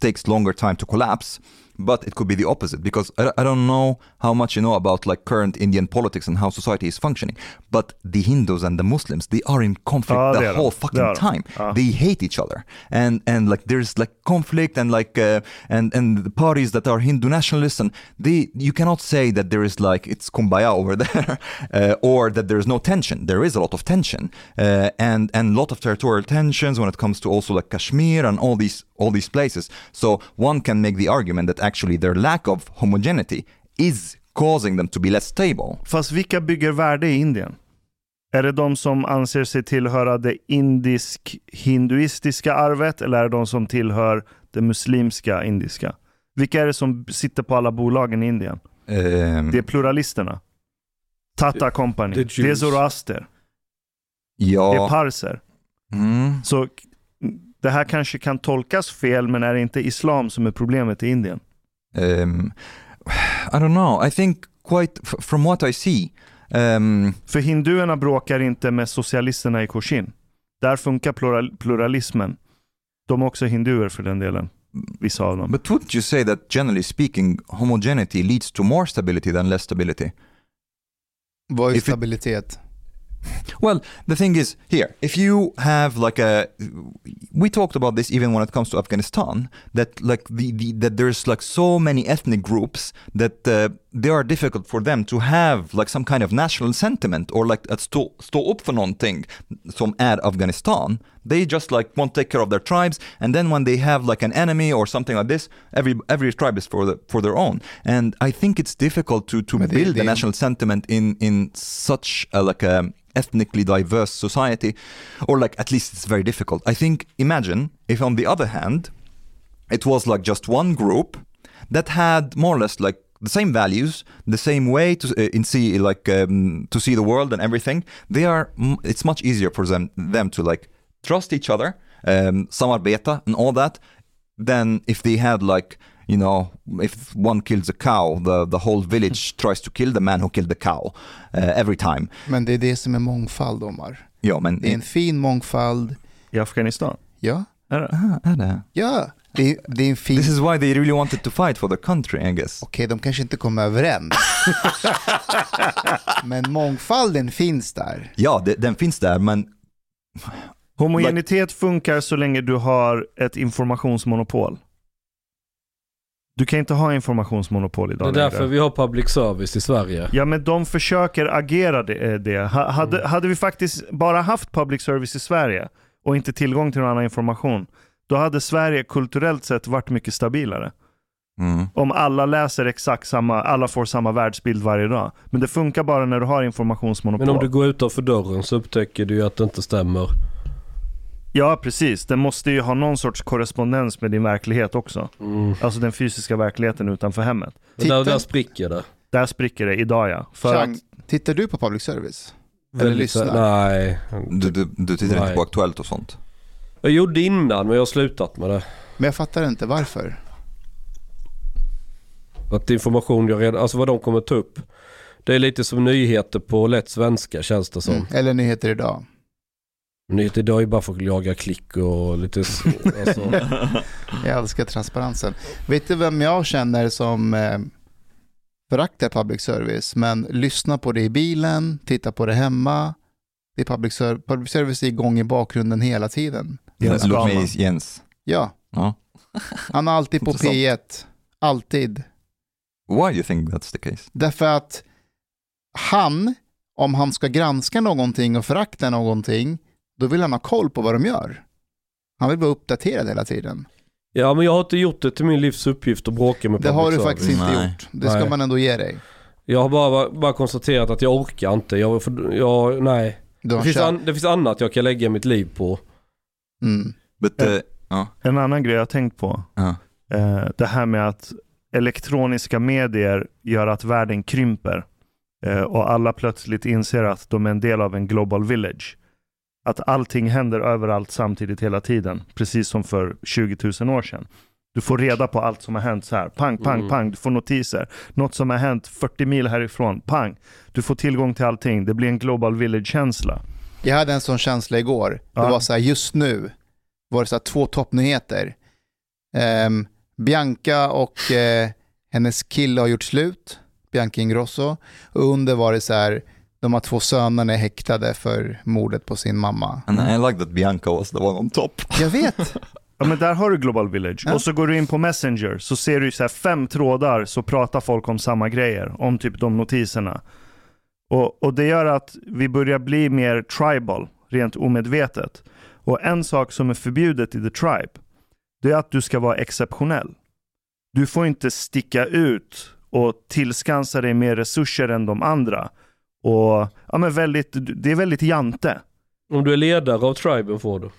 takes longer time to collapse but it could be the opposite because I, I don't know how much you know about like current Indian politics and how society is functioning but the Hindus and the Muslims they are in conflict Ja, the whole fucking de. time Ja. they hate each other and and like there's like conflict and like uh, and and the parties that are Hindu nationalists and they you cannot say that there is like it's kumbaya over there uh, or that there is no tension there is a lot of tension uh, and and a lot of territorial tensions when it comes to also like Kashmir and all these all these places so one can make the argument that actually their lack of homogeneity is causing them to be less stable Fast vilka bygger värde i Indien? Är det de som anser sig tillhöra det indisk-hinduistiska arvet eller är det de som tillhör det muslimska indiska? Vilka är det som sitter på alla bolagen i Indien? um, Det är pluralisterna. Tata Company. det är Det är Jews. Zoroaster. Det är ja parser. mm, Så k- det här kanske kan tolkas fel, men är det inte islam som är problemet i Indien? Um, I don't know. I think quite from what I see. Um, För hinduerna bråkar inte med socialisterna i Cochin. Där funkar plural, pluralismen. De är också hinduer för den delen. Vissa av dem. but wouldn't you say that generally speaking, homogeneity leads to more stability than less stability? Vad är If it- stabilitet? Well, the thing is here, if you have like a, we talked about this even when it comes to Afghanistan, that like the, the that there's like so many ethnic groups that uh, they are difficult for them to have like some kind of national sentiment or like att stå, stå upp för någonting som är Afghanistan. They just like won't take care of their tribes, and then when they have like an enemy or something like this, every every tribe is for the, for their own. And I think it's difficult to to build det- a national sentiment in in such a, like a ethnically diverse society, or like at least it's very difficult. I think imagine if on the other hand, it was like just one group that had more or less like the same values, the same way to uh, in see like um, to see the world and everything. They are it's much easier for them them to like trust each other, um, samarbeta and all that, than if they had like you know if one kills a cow, the the whole village tries to kill the man who killed the cow uh, every time. Men det är det som är mångfald, Omar. Ja, men Det är en fin mångfald. I Afghanistan. Ja, Är det? ah, är det? ja. Det är, det är en fin... This is why they really wanted to fight for their country, I guess. Okej, de kanske inte kommer överens. Men mångfalden finns där. Ja, det, den finns där, men Homogenitet funkar så länge du har ett informationsmonopol. Du kan inte ha informationsmonopol Det idag är därför längre. vi har public service i Sverige. Ja, men de försöker agera det. eh, det. Ha- Hade, Mm. hade vi faktiskt bara haft public service i Sverige och inte tillgång till någon annan information, då hade Sverige kulturellt sett varit mycket stabilare. mm. Om alla läser exakt samma, alla får samma världsbild varje dag. Men det funkar bara när du har informationsmonopol. Men om du går utanför dörren så upptäcker du ju att det inte stämmer. Ja, precis. Det måste ju ha någon sorts korrespondens med din verklighet också. Mm. Alltså den fysiska verkligheten utanför hemmet. Men Där, Titta- där spricker det. Där spricker det idag ja. För Chang, att, tittar du på public service? Eller lyssnar? Nej. Du, du, du tittar inte Nej. på Aktuellt och sånt? Jag gjorde innan men jag har slutat med det. Men jag fattar inte varför. Att information jag redan, alltså vad de kommer ta upp. Det är lite som nyheter på lätt svenska känns det som. Mm. Eller nyheter idag. Nyheter idag är bara för att jaga klick och lite så, alltså. Jag älskar transparensen. Vet du vem jag känner som eh, föraktar public service, men lyssnar på det i bilen, tittar på det hemma. Det är public, ser- public service är igång i bakgrunden hela tiden. Jens Låt mig Jens. Ja, Ja. han är alltid på Intressant. P1. Alltid. Why do you think that's the case? Därför att han, om han ska granska någonting och förakta någonting, då vill han ha koll på vad de gör. Han vill vara uppdaterad hela tiden. Ja men jag har inte gjort det till min livs uppgift att bråka med Det har du service. faktiskt inte Nej. gjort. Det ska Nej. man ändå ge dig. Jag har bara, bara konstaterat att jag orkar inte. Jag, jag, nej. Det finns, an, det finns annat jag kan lägga mitt liv på. Mm. But, uh, en annan grej jag har tänkt på. Eh, det här med att elektroniska medier gör att världen krymper. Eh, och alla plötsligt inser att de är en del av en global village. Att allting händer överallt samtidigt hela tiden. Precis som för 20 000 år sedan. Du får reda på allt som har hänt så här. Pang, pang, Mm. pang. Du får notiser. Något som har hänt 40 mil härifrån. Pang. Du får tillgång till allting. Det blir en global village-känsla. Jag hade en sån känsla igår. Det Ja. var så här, just nu var det så här två toppnyheter. Ehm, Bianca och eh, hennes kille har gjort slut, Bianca Ingrosso. Och under var det så här, de har två sönerna är häktade för mordet på sin mamma. And I like that Bianca was the one on top. Jag vet. Ja men där har du Global Village. Ja. Och så går du in på Messenger så ser du så här fem trådar så pratar folk om samma grejer. Om typ de notiserna. Och, och det gör att vi börjar bli mer tribal, rent omedvetet. Och en sak som är förbjudet i The Tribe, det är att du ska vara exceptionell. Du får inte sticka ut och tillskansa dig mer resurser än de andra. Och ja, men väldigt, det är väldigt jante. Om du är ledare av triben får du.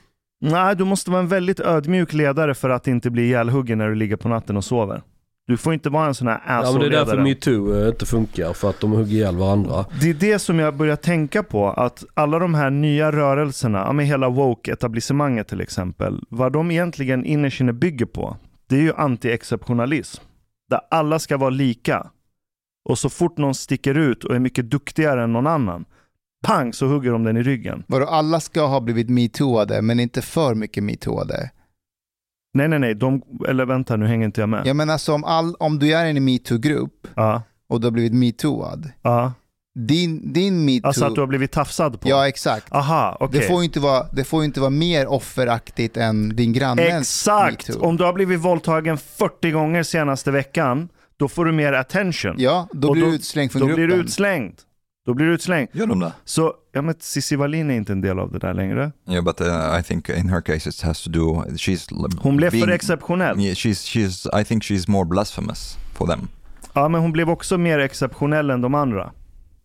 Nej, du måste vara en väldigt ödmjuk ledare för att inte bli ihjälhuggen när du ligger på natten och sover. Du får inte vara en sån här Ja, men det är därför metoo eh, inte funkar, för att de hugger ihjäl varandra. Det är det som jag börjar tänka på, att alla de här nya rörelserna, med hela woke-etablissemanget till exempel, vad de egentligen innerst inne bygger på, det är ju anti-exceptionalism. Där alla ska vara lika. Och så fort någon sticker ut och är mycket duktigare än någon annan, pang så hugger de den i ryggen. Vadå, alla ska ha blivit metooade, men inte för mycket metooade. Nej, nej, nej, de, eller vänta nu hänger inte jag med. Jag menar, alltså, om, all, om du är i en metoo-grupp Ja, och du har blivit metooad, ja. din, din metoo... Alltså att du har blivit tafsad på? Ja, exakt. Aha, okej. Det, får ju inte vara, det får inte vara mer offeraktigt än din grannes Exakt! metoo. Om du har blivit våldtagen 40 gånger senaste veckan, då får du mer attention. Ja, då blir då- du utslängd från då gruppen. blir du utslängd. Då blir du utslängd. Gör de det? Så, ja men Cissi Wallin är inte en del av det där längre. Yeah, but uh, I think in her case it has to do, she's... Hon blev being- för exceptionell. Yeah, she's, she's, I think she's more blasphemous for them. Ja, men hon blev också mer exceptionell än de andra.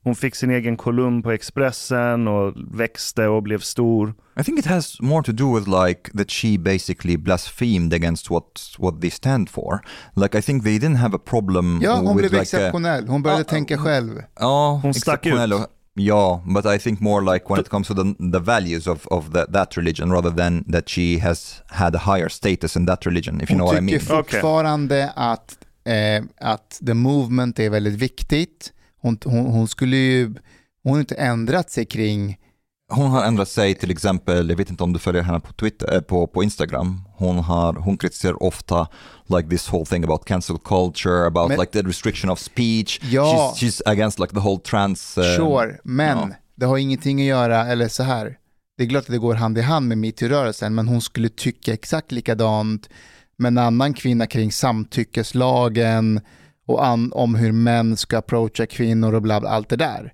Hon fick sin egen kolumn på Expressen och växte och blev stor. I think it has more to do with like that she basically blasphemed against what what they stand for. Like I think they didn't have a problem Ja, hon with blev like exceptionell. Hon började Ja, tänka själv. Ja, Hon stack ut. Ja, but I think more like when it comes to the, the values of, of the, that religion rather than that she has had a higher status in that religion, if you know Hon what I tycker mean. Okej. fortfarande att, eh, att the movement är väldigt viktigt. Hon, hon, hon skulle ju, hon har inte ändrat sig kring, Hon har ändrat sig till exempel, jag vet inte om du följer henne på Twitter, eh, på, på Instagram. Hon, har, hon kritiserar ofta like this whole thing about cancel culture, about Men- like the restriction of speech. Ja. She's, she's against like the whole trans... eh, sure, men ja. det har ingenting att göra, eller så här, det är klart att det går hand i hand med metoo-rörelsen, men hon skulle tycka exakt likadant med en annan kvinna kring samtyckeslagen och an, om hur män ska approacha kvinnor och bla bla, allt det där.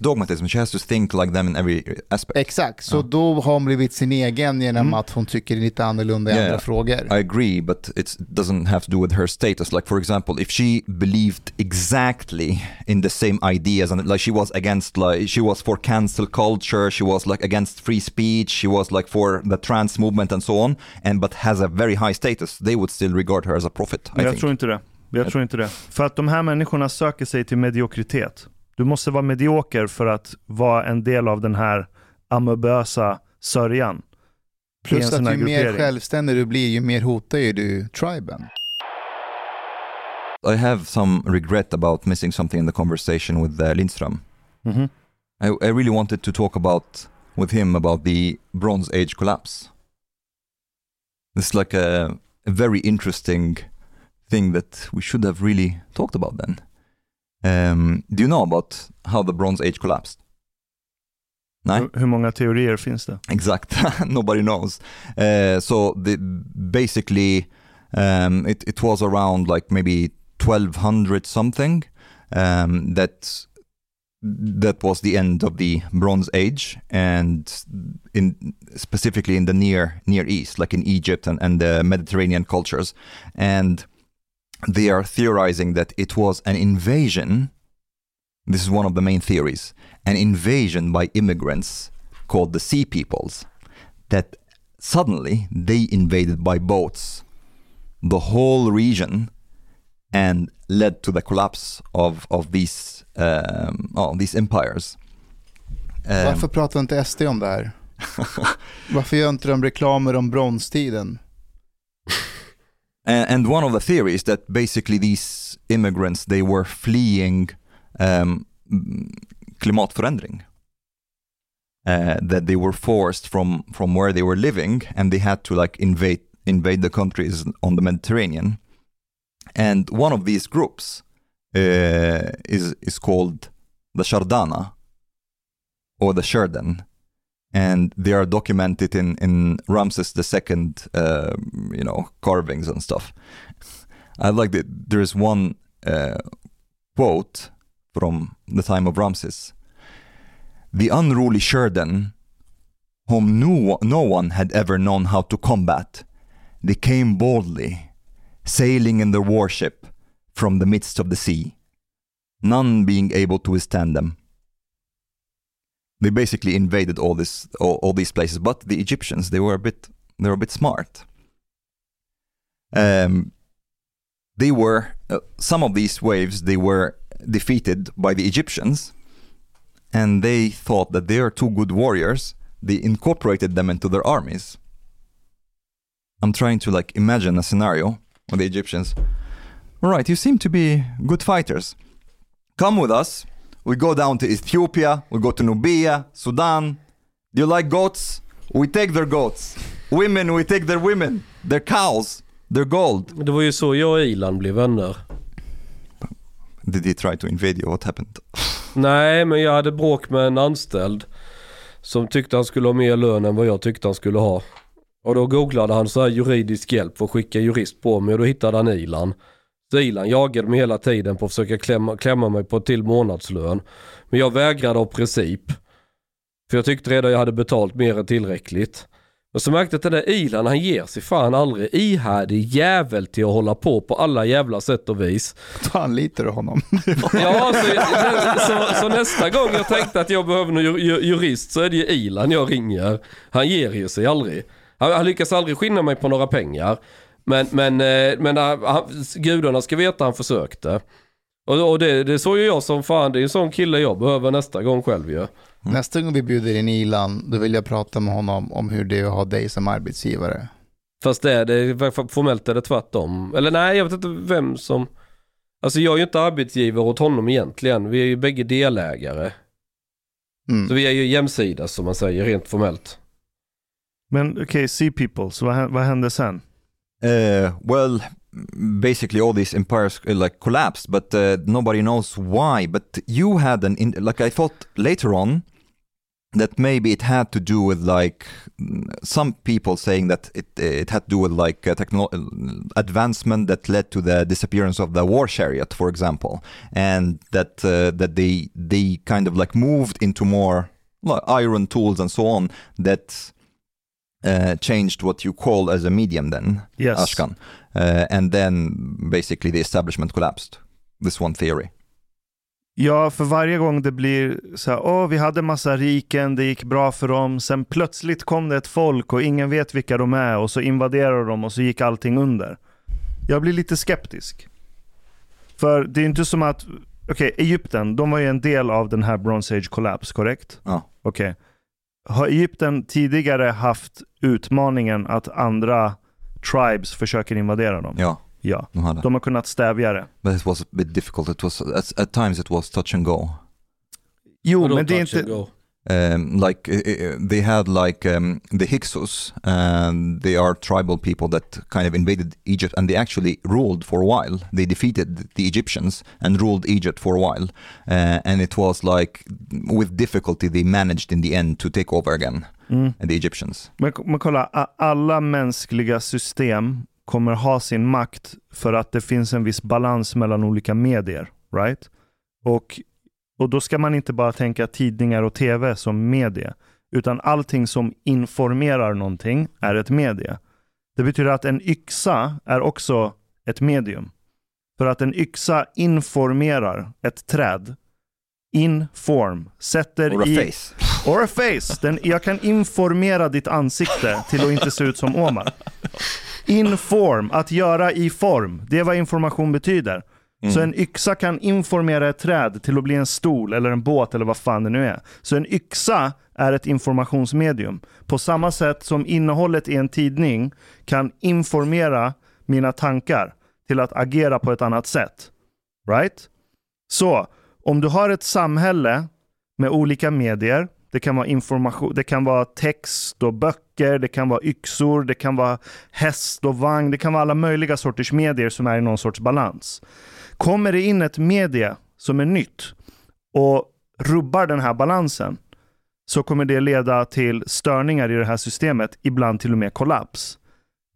Dogmatism, she has to think like them in every aspect. Exakt, så då har hon blivit sin egen genom Mm. att hon tycker lite annorlunda i Yeah, andra frågor. I agree, but it doesn't have to do with her status. Like, for example, if she believed exactly in the same ideas and like she was against, like, she was for cancel culture, she was like against free speech, she was like for the trans movement and so on, and but has a very high status, they would still regard her as a prophet. I Men jag think. tror inte det. Jag tror inte det. För att de här människorna söker sig till mediokritet. Du måste vara medioker för att vara en del av den här amöbösa sörjan. Plus att ju mer självständig du blir, ju mer hotar ju du triben. I have some regret about missing something in the conversation with uh, Lindström. Mhm. I, I really wanted to talk about with him about the Bronze Age collapse. It's like a, a very interesting thing that we should have really talked about then. Um, do you know about how the Bronze Age collapsed? No, Hur- många teorier finns det? exact. Nobody knows. Uh, so the, basically, um, it, it was around like maybe 1200 something um, that that was the end of the Bronze Age, and in specifically in the near Near East, like in Egypt and, and the Mediterranean cultures, and they are theorizing that it was an invasion. This is one of the main theories: an invasion by immigrants called the Sea Peoples, that suddenly they invaded by boats the whole region and led to the collapse of of these um, oh, these empires. Um, Varför pratar inte SD om det här? Varför gör inte de reklamer om bronstiden? And, and one of the theories that basically these immigrants they were fleeing um, klimatförändring. Uh, that they were forced from from where they were living and they had to like invade invade the countries on the Mediterranean. And one of these groups uh, is is called the Shardana or the Sherdan, and they are documented in in Ramses II, uh, you know, carvings and stuff. I like that. There is one uh, quote from the time of Ramses. The unruly Sherdan, whom no, no one had ever known how to combat, they came boldly, sailing in their warship from the midst of the sea, none being able to withstand them. They basically invaded all this, all, all these places, but the Egyptians they were a bit, they were a bit smart. Um, they were uh, some of these waves they were defeated by the Egyptians, and they thought that they are two good warriors. They incorporated them into their armies. I'm trying to like imagine a scenario with the Egyptians. All right, you seem to be good fighters. Come with us. We go down to Ethiopia. We go to Nubia, Sudan. Do you like goats? We take their goats. Women, we take their women. Their cows. Their gold. Det var ju så jag och Ilan blev vänner. Did he try to invade you? What happened? Nej, men jag hade bråk med en anställd som tyckte han skulle ha mer lön än vad jag tyckte han skulle ha. Och då googlade han så här juridisk hjälp för att skicka jurist på mig och då hittade han Ilan. Så Ilan jagade mig hela tiden på att försöka klämma, klämma mig på till månadslön. Men jag vägrade av princip. För jag tyckte redan jag hade betalt mer än tillräckligt. Och så märkte jag att den där Ilan han ger sig fan aldrig. Ihärdig jävel till att hålla på på alla jävla sätt och vis. Då anlitar du honom. Ja, så, så, så nästa gång jag tänkte att jag behöver någon ju- ju- jurist så är det ju Ilan jag ringer. Han ger ju sig aldrig. Han, han lyckas aldrig skinna mig på några pengar. Men, men, eh, men eh, han, gudarna ska veta han försökte. Och, och det, det såg ju jag som fan, det är en sån kille jag behöver nästa gång själv ju. Nästa gång vi bjuder in Ilan, då vill jag prata med honom om hur det är att ha dig som arbetsgivare. Fast det är det, formellt är det tvärtom. Eller nej, jag vet inte vem som... Alltså jag är ju inte arbetsgivare åt honom egentligen. Vi är ju bägge delägare. Mm. Så vi är ju jämsides som man säger rent formellt. Men okej, Sea People, så vad, vad hände sen? Uh, well, basically all these empires uh, like collapsed, but uh, nobody knows why. But you had an in- like I thought later on that maybe it had to do with like some people saying that it it had to do with like techno- advancement that led to the disappearance of the war chariot, for example, and that uh, that they they kind of like moved into more like, iron tools and so on that uh, changed what you call as a medium then Yes. Ashkan. Uh, and then basically the establishment collapsed. This one theory. Ja, för varje gång det blir så här, åh, vi hade massa riken, det gick bra för dem, sen plötsligt kom det ett folk och ingen vet vilka de är och så invaderar de och så gick allting under. Jag blir lite skeptisk. För det är inte som att, okej, Egypten, de var ju en del av den här Bronze Age Collapse, korrekt? Ja. Okej. Har Egypten tidigare haft utmaningen att andra tribes försöker invadera dem? Yeah, Ja. de hade. De har kunnat stävja det. But it was a bit difficult. It was at, at times it was touch and go. Jo, men det är inte... go? Um, like uh, they had like um, the Hyksos, and they are tribal people that kind of invaded Egypt, and they actually ruled for a while. They defeated the Egyptians and ruled Egypt for a while, uh, and it was like with difficulty they managed in the end to take over again, Mm. the Egyptians. Men, men kolla, alla mänskliga system kommer ha sin makt för att det finns en viss balans mellan olika medier. Right? Och, och då ska man inte bara tänka tidningar och tv som medie, utan allting som informerar någonting är ett medie. Det betyder att en yxa är också ett medium. För att en yxa informerar ett träd. Inform. Sätter Or a i... face. Or a face. Den, jag kan informera ditt ansikte till att inte se ut som Omar. Inform, att göra i form. Det är vad information betyder. Mm. Så en yxa kan informera ett träd till att bli en stol eller en båt eller vad fan det nu är. Så en yxa är ett informationsmedium. På samma sätt som innehållet i en tidning kan informera mina tankar till att agera på ett annat sätt. Right? Så, om du har ett samhälle med olika medier, det kan vara information, det kan vara text och böcker, det kan vara yxor, det kan vara häst och vagn, det kan vara alla möjliga sorters medier som är i någon sorts balans. Kommer det in ett medie som är nytt och rubbar den här balansen så kommer det leda till störningar i det här systemet, ibland till och med kollaps.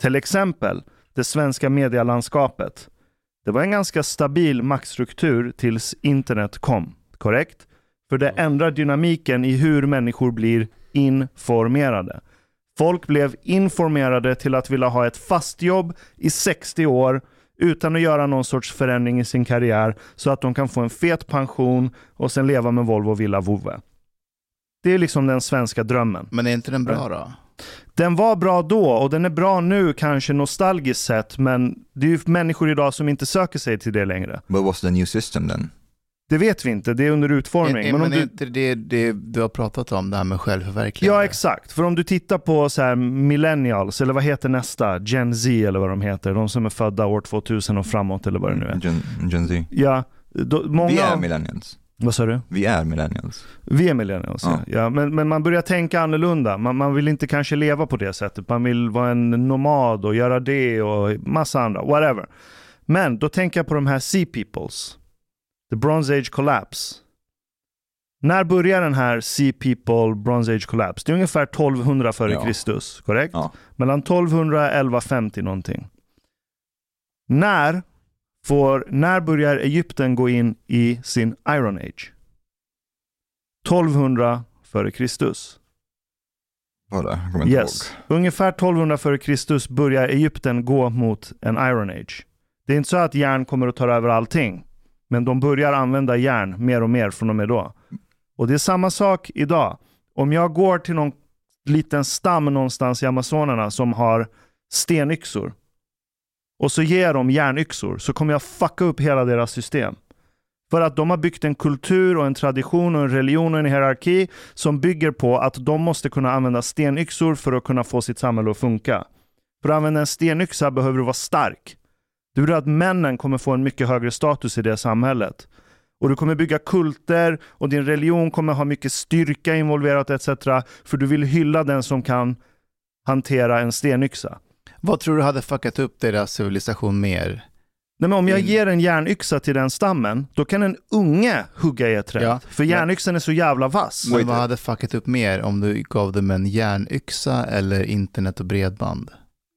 Till exempel det svenska medielandskapet. Det var en ganska stabil maktstruktur tills internet kom, korrekt? För det ändrar dynamiken i hur människor blir informerade. Folk blev informerade till att vilja ha ett fast jobb i 60 år utan att göra någon sorts förändring i sin karriär så att de kan få en fet pension och sen leva med Volvo Villa Vove. Det är liksom den svenska drömmen. Men är inte den bra då? Den var bra då och den är bra nu kanske nostalgiskt sett men det är ju människor idag som inte söker sig till det längre. But what's the new system then? Det vet vi inte, det är under utformning. Är, är, men om men är du... inte det, det du har pratat om, det här med självförverkligande? Ja exakt, för om du tittar på så här millennials, eller vad heter nästa? Gen Z eller vad de heter, de som är födda år 2000 och framåt eller vad det nu är. Gen, Gen Z. Ja, då, många... Vi är millennials. Vad sa du? Vi är millennials. Vi är millennials, ja. Ja. ja men, men man börjar tänka annorlunda. Man, man vill inte kanske leva på det sättet. Man vill vara en nomad och göra det och massa andra, whatever. Men då tänker jag på de här Sea Peoples. The Bronze Age Collapse. När börjar den här Sea People Bronze Age Collapse? Det är ungefär 1200 före Ja. Kristus, korrekt? Ja. Mellan 1200 och 1150 någonting. När, får, när börjar Egypten gå in i sin Iron Age? 1200 före Kristus. Var det? Jag kommer inte Yes. Ungefär 1200 före Kristus börjar Egypten gå mot en Iron Age. Det är inte så att järn kommer att ta över allting. Men de börjar använda järn mer och mer från och med då. Och det är samma sak idag. Om jag går till någon liten stam någonstans i Amazonerna som har stenyxor och så ger de järnyxor så kommer jag fucka upp hela deras system. För att de har byggt en kultur och en tradition och en religion och en hierarki som bygger på att de måste kunna använda stenyxor för att kunna få sitt samhälle att funka. För att använda en stenyxa behöver du vara stark. Det betyder att männen kommer få en mycket högre status i det samhället. Och du kommer bygga kulter och din religion kommer ha mycket styrka involverat etc. För du vill hylla den som kan hantera en stenyxa. Vad tror du hade fuckat upp deras civilisation mer? Nej, men om jag Mm. ger en järnyxa till den stammen, då kan en unge hugga i ett träd. Ja, för järnyxan är så jävla vass. Men vad hade fuckat upp mer om du gav dem en järnyxa eller internet och bredband?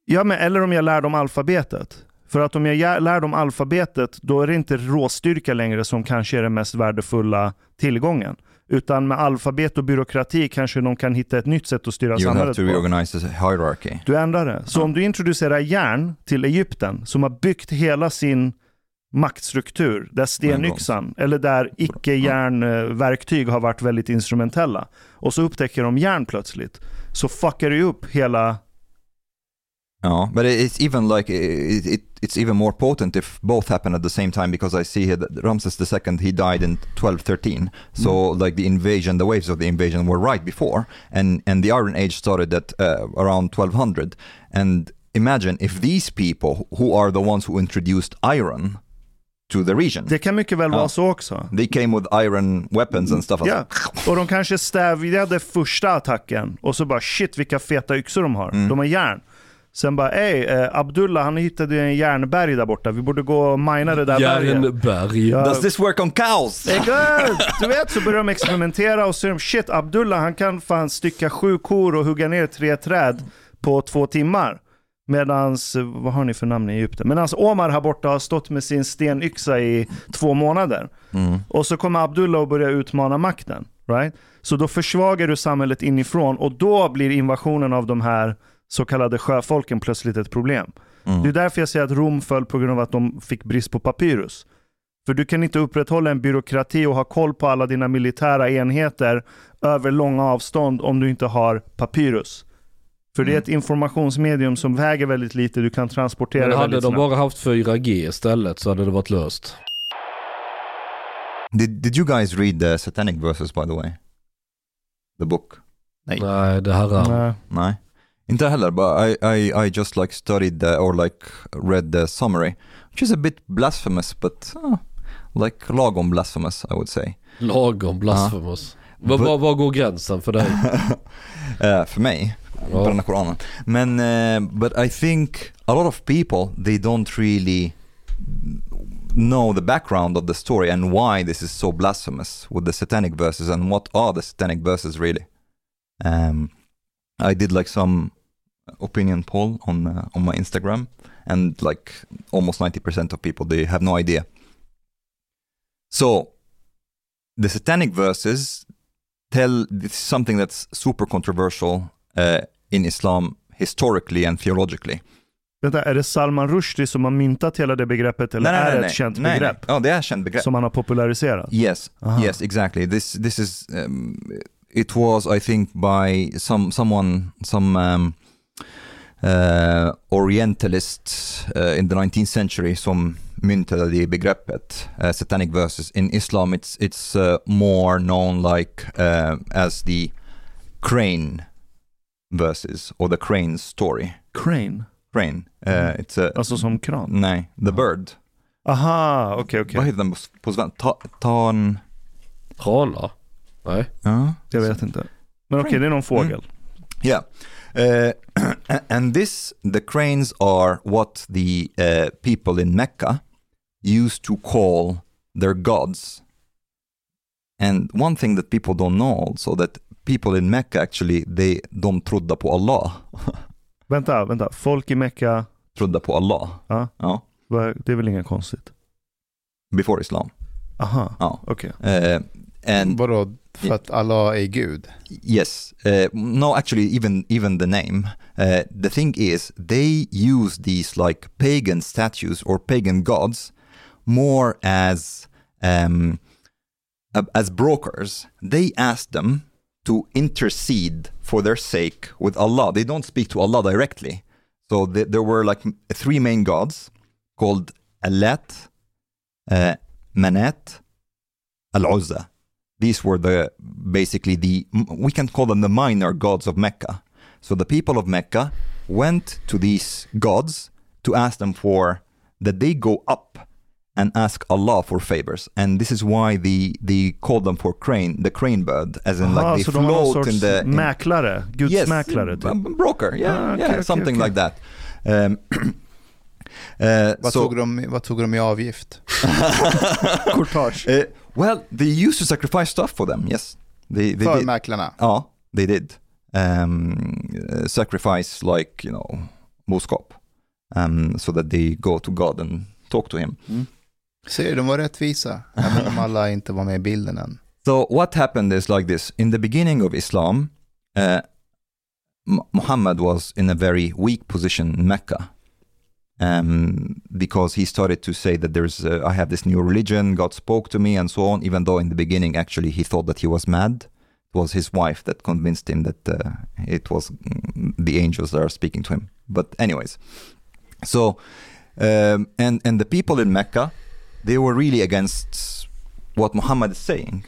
Ja, men eller om jag lär dem alfabetet. För att om jag lär dem alfabetet, då är det inte råstyrka längre som kanske är den mest värdefulla tillgången. Utan med alfabet och byråkrati kanske de kan hitta ett nytt sätt att styra You will have samhället to på. reorganize the hierarchy. Du ändrar det. Så om du introducerar järn till Egypten, som har byggt hela sin maktstruktur, där stenyxan, eller där icke-järnverktyg har varit väldigt instrumentella, och så upptäcker de järn plötsligt, så fuckar ju upp hela... Ja, but it's even like it, it, it's even more potent if both happen at the same time because I see here that Ramses II he died in 1213. So like the invasion, the waves of the invasion were right before, and and the Iron Age started at uh, around 1200. And imagine if these people who are the ones who introduced iron to the region, Det kan mycket väl vara så också. they came with iron weapons and stuff. Ja, och de kanske stävjade första attacken och så bara shit vilka feta yxor de har. Mm. De har järn. Sen bara ey, eh, Abdullah han hittade en järnberg där borta. Vi borde gå och mina det där. Järnberg. Ja. Does this work on cows? Exakt! Du vet, så börjar de experimentera och så är de shit, Abdullah han kan fan stycka sju kor och hugga ner tre träd på två timmar. Medans, vad har ni för namn i Egypten? Medans Omar här borta har stått med sin stenyxa i två månader. Mm. Och så kommer Abdullah och börjar utmana makten. Right? Så då försvagar du samhället inifrån och då blir invasionen av de här så kallade sjöfolken plötsligt ett problem. Mm. Det är därför jag säger att Rom föll på grund av att de fick brist på papyrus. För du kan inte upprätthålla en byråkrati och ha koll på alla dina militära enheter över långa avstånd om du inte har papyrus. För det är Mm. ett informationsmedium som väger väldigt lite, du kan transportera Men hade de snabbt. bara haft 4G istället så hade det varit löst. Did Did you guys read the Satanic verses by the way? The book? Nej. Nej, det här är... Nej. No. Inte heller, but I, I, I just like studied the, or like read the summary, which is a bit blasphemous, but uh, like lagom blasphemous, I would say. Lagom blasphemous. Var, var, var går gränsen för dig? Eh, för mig, Ja. bränna Koranen. Men, eh, but I think a lot of people, they don't really know the background of the story and why this is so blasphemous with the satanic verses and what are the satanic verses really. Um, I did like some opinion poll on uh, on my Instagram and like almost 90% of people they have no idea. So the satanic verses tell this is something that's super controversial uh, in Islam historically and theologically. Vänta, är det Salman Rushdie som har myntat hela det begreppet eller är det ett känt nej, begrepp Nej. Ja, det är ett känt begrepp. som han har populariserat? Yes, Aha. yes, exactly. This this is um, it was I think by some someone some um, uh, orientalist uh, in the 19th century som myntade det begreppet uh, satanic verses. In Islam, it's it's uh, more known like uh, as the crane verses or the crane story. Crane? Crane. Uh, it's a Alltså som kran? nej, the bird. Aha, okej okej. Vad heter den på, på svenska? Tan... Trana? Nej. Ja. Jag vet inte. Men okej, det är någon fågel. Yeah. Uh, and this, the cranes are what the uh, people in Mecca used to call their gods. And one thing that people don't know also that people in Mecca actually, they, de trodde på Allah. Vänta, vänta. Folk i Mecka, Trodde på Allah. Ja. Ja. det är väl inget konstigt? Before Islam. Aha, Ja. okej. Uh, and Vadå, för att Allah är Gud? Yes. Uh, no, actually, even even the name. Uh, the thing is, they use these like pagan statues or pagan gods more as um, as brokers. They ask them to intercede for their sake with Allah. They don't speak to Allah directly. So th- there were like three main gods called Allat, uh, Manat, Al-Uzza these were the basically the we can call them the minor gods of Mecca. So the people of Mecca went to these gods to ask them for that they go up and ask Allah for favors, and this is why the they call them for crane, the crane bird, as in Aha, like så they de var någon float sorts in the in- mäklare? Gudsmäklare typ? a broker, yeah, Ah, okay, yeah, okay, something okay. like that. Um, uh, Vad, so- tog de, vad tog de i avgift? Courtage. Well, they used to sacrifice stuff for them. Yes, they, they För did. mäklarna? Ja, they did. Um, sacrifice like, you know, boskap. Um, so that they go to God and talk to him. Ser du, de var rättvisa. Även om alla inte var med i bilden än. So what happened is like this. In the beginning of Islam, uh, Muhammad was in a very weak position in Mecca. Um, because he started to say that there's, uh, I have this new religion, God spoke to me and so on, even though in the beginning actually he thought that he was mad. It was his wife that convinced him that uh, it was mm, the angels that are speaking to him. But anyways, so, um, and, and the people in Mecca, they were really against what Muhammad is saying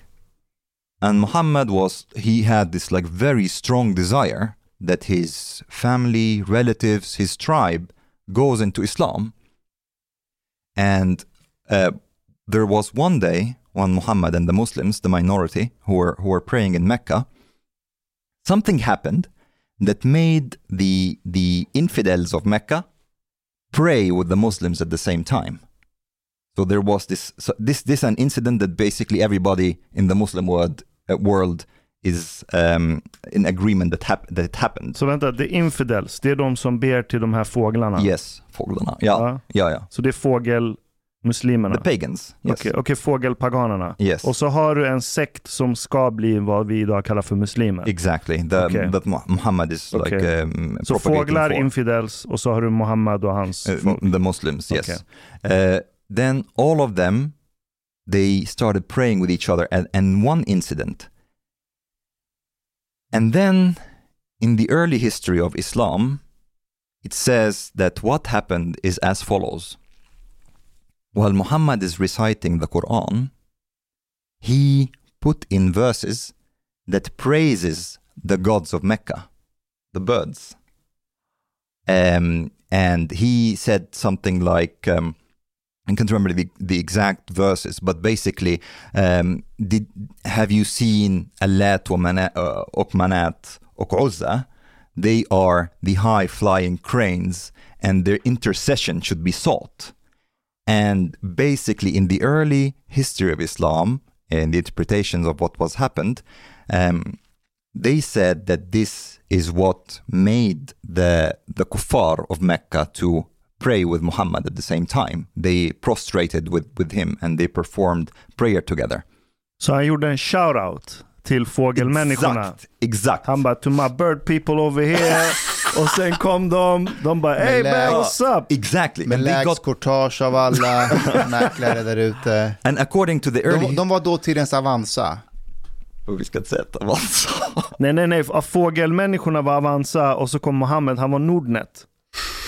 and Muhammad was he had this like very strong desire that his family relatives his tribe goes into islam. And uh, there was one day when muhammad and the muslims the minority who were who were praying in mecca something happened that made the the infidels of mecca pray with the muslims at the same time. So there was this so this this an incident that basically everybody in the Muslim world uh, world is um, in agreement that hap- that it happened. Så vänta, the infidels, det är de som ber till de här fåglarna? Yes, fåglarna. Ja, Ja. ja, ja. Så det är fågelmuslimerna? The pagans. Yes. Okej, okej, fågelpaganerna. Yes. Och så har du en sekt som ska bli vad vi idag kallar för muslimer. Exactly. The, Okay. That Mu- Muhammad is like Okay. um, Så fåglar, for. infidels och så har du Muhammad och hans Uh, folk. the Muslims, yes. Uh, then all of them, they started praying with each other, and, and one incident. And then, in the early history of Islam, it says that what happened is as follows. While Muhammad is reciting the Quran, he put in verses that praises the gods of Mecca, the birds. Um, and he said something like, um, I can't remember the, the exact verses, but basically, um, did, have you seen Mana- uh, Manat och Uzza? They are the high flying cranes, and their intercession should be sought. And basically, in the early history of Islam and the interpretations of what was happened, um, they said that this is what made the the kuffar of Mecca to pray with Muhammad at the same time. They prostrated with, with him and they performed prayer together. Så han gjorde en shout-out till fågelmänniskorna. Exakt, exakt. Han bara to my bird people over here. och sen kom de, de bara hey man what's up? Exactly. Med lägst got, courtage av alla mäklare där ute. and according to the early... De, de var dåtidens Avanza. Oh, vi ska inte säga att det var så. Nej nej nej, av fågelmänniskorna var Avanza och så kom Mohammed, han var Nordnet.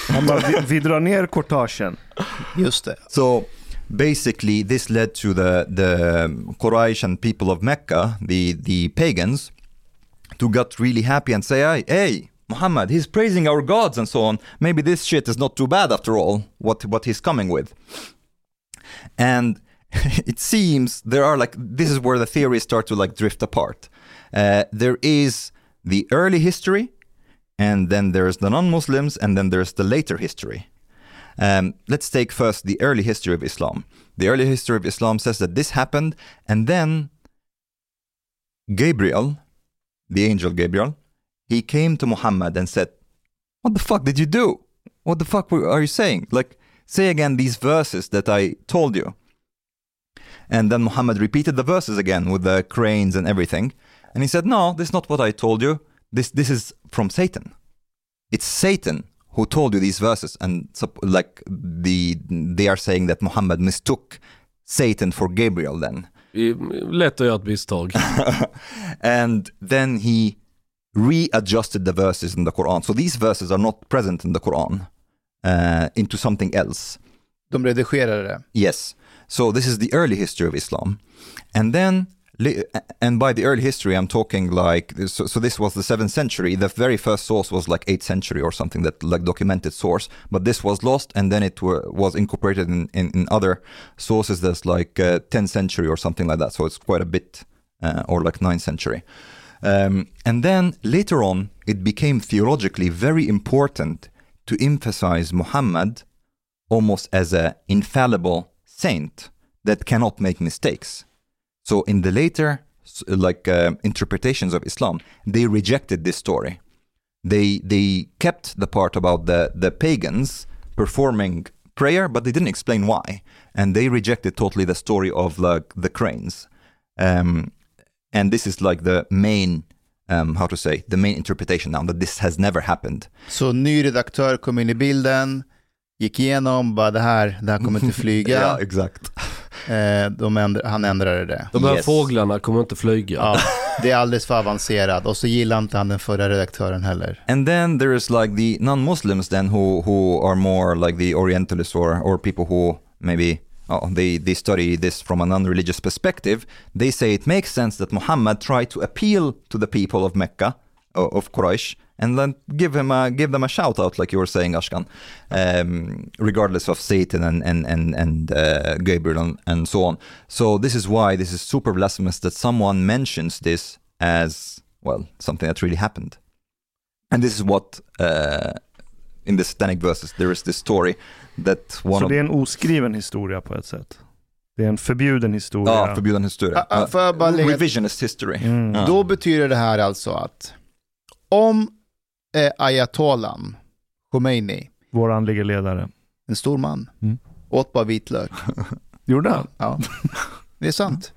Han bara vi, vi drar ner courtagen. Just det. So basically, this led to the the Quraysh and people of Mecca, the the pagans, to got really happy and say, "Hey, hey, Muhammad, he's praising our gods and so on. Maybe this shit is not too bad after all. What what he's coming with." And it seems there are like this is where the theories start to like drift apart. Uh, there is the early history, and then there's the non-Muslims, and then there's the later history. Um, let's take first the early history of Islam. The early history of Islam says that this happened, and then Gabriel, the angel Gabriel, he came to Muhammad and said, What the fuck did you do? What the fuck are you saying? Like, say again these verses that I told you. And then Muhammad repeated the verses again with the cranes and everything. And he said, No, this is not what I told you. This, this is from Satan. It's Satan who told you these verses. And like the, they are saying that Muhammad mistook Satan for Gabriel then. Lätt att göra ett misstag. and then he readjusted the verses in the Quran. So these verses are not present in the Quran uh, into something else. De redigerade det. Yes. So this is the early history of Islam. And then, and by the early history, I'm talking like, so, so this was the 7th century. The very first source was like 8th century or something, that like documented source. But this was lost and then it were, was incorporated in, in, in other sources that's like uh, 10th century or something like that. So it's quite a bit, uh, or like 9th century. Um, and then later on, it became theologically very important to emphasize Muhammad almost as an infallible saint that cannot make mistakes. So in the later like uh, interpretations of Islam, they rejected this story. They they kept the part about the the pagans performing prayer, but they didn't explain why, and they rejected totally the story of like the cranes. Um, and this is like the main um, how to say the main interpretation now that this has never happened. Så ny redaktör kom in i bilden, gick igenom, bara det här, det här kommer inte flyga. Ja, exakt. Eh, de ändr- han ändrade det. De här Yes. fåglarna kommer inte flyga. Ja, det är alldeles för avancerat. Och så gillar inte han den förra redaktören heller. And then there is like the non-Muslims then who who are more like the Orientalists or or people who maybe oh, they they study this from a non-religious perspective. They say it makes sense that Muhammad tried to appeal to the people of Mecca of Quraysh and then give him a give them a shout out like you were saying Ashkan, um, regardless of Satan and and and and uh, Gabriel and, and so on. So this is why this is super blasphemous that someone mentions this as well something that really happened. And this is what uh, in the satanic verses there is this story that one Så of det är en oskriven historia på ett sätt. Det är en förbjuden historia. ja, förbjuden historia. Ah, ah, får jag bara lägga- Revisionist history. Mm. Då betyder det här alltså att om eh, ayatollan Khomeini, Vår andlige ledare. en stor man, Mm. åt bara vitlök. Gjorde han? Ja, det är sant.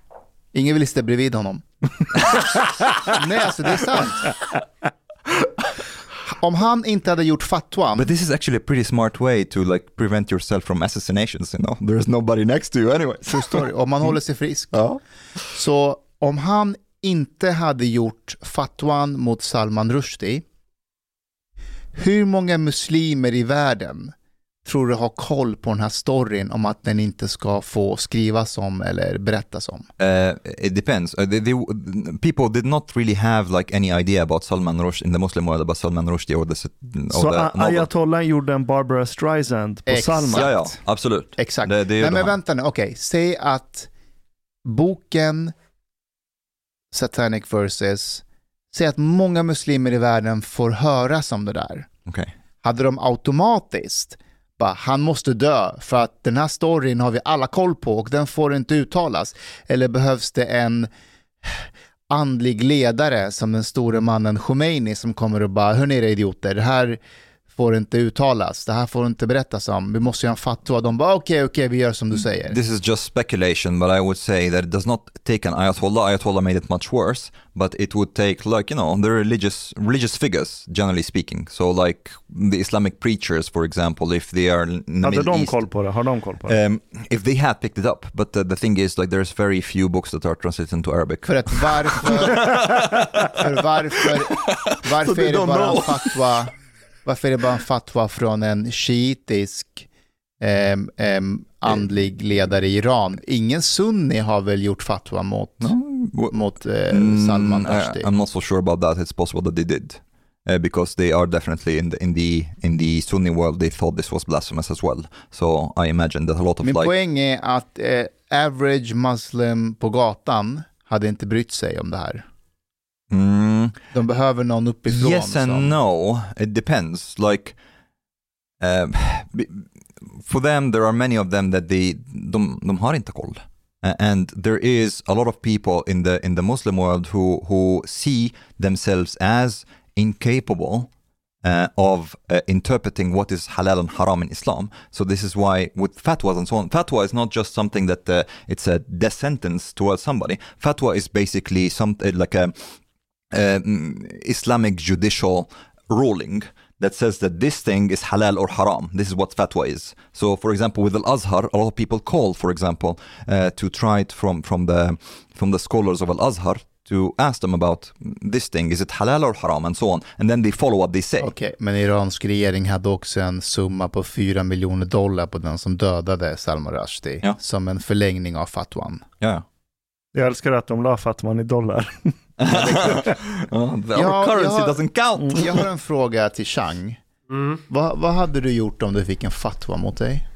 Ingen vill sitta bredvid honom. Nej, alltså det är sant. Om han inte hade gjort fatwan, But this is actually a pretty smart way to like prevent yourself from assassinations, you know. There is nobody next to you anyways. true story, om man håller sig frisk. Ja. Så om han inte hade gjort fatwan mot Salman Rushdie, hur många muslimer i världen tror du har koll på den här storyn om att den inte ska få skrivas om eller berättas om? Uh, it depends. Uh, they, they, people did not really have like any idea about Salman Rushdie in the Muslim world about Salman Rushdie or the, or Så the ayatollah gjorde en Barbara Streisand på Exakt. Salman? Ja, ja, absolut. Exakt. Det, det Nej men vänta nu, okej. Säg att boken Satanic Verses, säg att många muslimer i världen får höras om det där. Okej. Hade de automatiskt bara, han måste dö för att den här storyn har vi alla koll på och den får inte uttalas. Eller behövs det en andlig ledare som den store mannen Khomeini som kommer och bara, hörni era idioter, det här får inte uttalas, det här får inte berättas om, vi måste göra en fatwa. De bara, okej, okej, vi gör som du säger. This is just speculation, but I would say that it does not take an ayatollah. Ayatollah made it much worse, but it would take like you know the religious religious figures, generally speaking. So like the Islamic preachers, for example, if they are in the Hade Middle de East, koll på det? Har de koll på det? um, if they had picked it up. But uh, the thing is, like there's very few books that are translated into Arabic. För att varför, för varför, varför är det bara en fatwa, varför är det bara en fatwa från en shiitisk ehm, ehm, andlig ledare i Iran? Ingen sunni har väl gjort fatwa mot, W- mot Mm, Salman I- Rushdie? I'm not so sure about that. It's possible that they did. Uh, because they are definitely in the in the in the Sunni world, they thought this was blasphemous as well. So I imagine that a lot of Min like poäng är att eh, average muslim på gatan hade inte brytt sig om det här. Mm, De behöver någon uppifrån yes and som... no. It depends. Like be- for them, there are many of them that they de, de har inte koll. Uh, and there is a lot of people in the in the Muslim world who who see themselves as incapable uh, of uh, interpreting what is halal and haram in Islam. So this is why with fatwas and so on, fatwa is not just something that uh, it's a death sentence towards somebody. Fatwa is basically some uh, like a um, Islamic judicial ruling that says that this thing is halal or haram. This is what fatwa is. So, for example, with Al Azhar, a lot of people call, for example, uh, to try it from from the from the scholars of Al Azhar to ask them about this thing. Is it halal or haram, and so on, and then they follow what they say. Okej, men iransk regering hade också en summa på 4 miljoner dollar på den som dödade Salman Rushdie Ja. som en förlängning av fatwan. Yeah. Jag älskar att de la Fatman i dollar. Ja, our currency doesn't count. Jag har en fråga till Chang. Mm. Vad, vad hade du gjort om du fick en fatwa mot dig?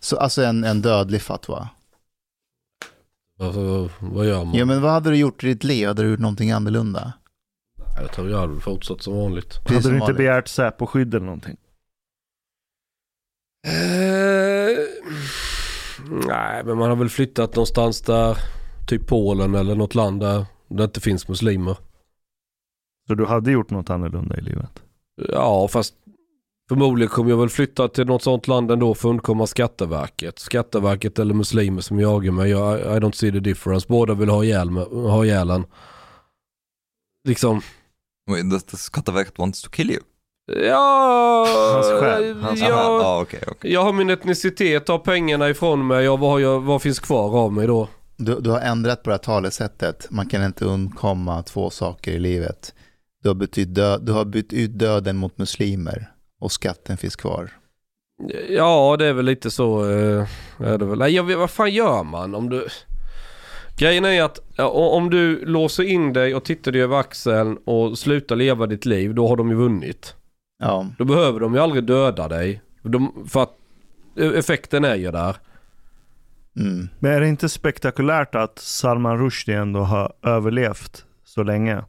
Så, alltså en, en dödlig fatwa. Alltså, vad gör man? Ja, men vad hade du gjort i ditt liv? Hade du gjort någonting annorlunda? Jag tror jag hade fortsatt som vanligt. Precis Hade som du inte vanligt. begärt Säpo-skydd eller någonting? Eh, nej, men man har väl flyttat någonstans där, typ Polen eller något land där det inte finns muslimer. Så du hade gjort något annorlunda i livet? Ja, fast förmodligen kommer jag väl flytta till något sånt land ändå för att undkomma Skatteverket. Skatteverket eller muslimer som jagar mig. Jag, I don't see the difference. Båda vill ha ihjäl, ha ihjäl en. Liksom, Wait, the, the Skatteverket wants to kill you. ja... Hans själ, hans ja, Ah, okay, okay. Jag har min etnicitet, tar pengarna ifrån mig och vad, har jag, vad finns kvar av mig då? Du, du har ändrat på det här talesättet. Man kan inte undkomma två saker i livet. Du har, bytt dö, du har bytt ut döden mot muslimer och skatten finns kvar. Ja, det är väl lite så. Eh, är det väl. Nej, jag vet, vad fan gör man om du... Grejen är att ja, om du låser in dig och tittar dig över axeln och slutar leva ditt liv, då har de ju vunnit. Ja, Då behöver de ju aldrig döda dig. De, för att eh, effekten är ju där. Mm. Men är det inte spektakulärt att Salman Rushdie ändå har överlevt så länge?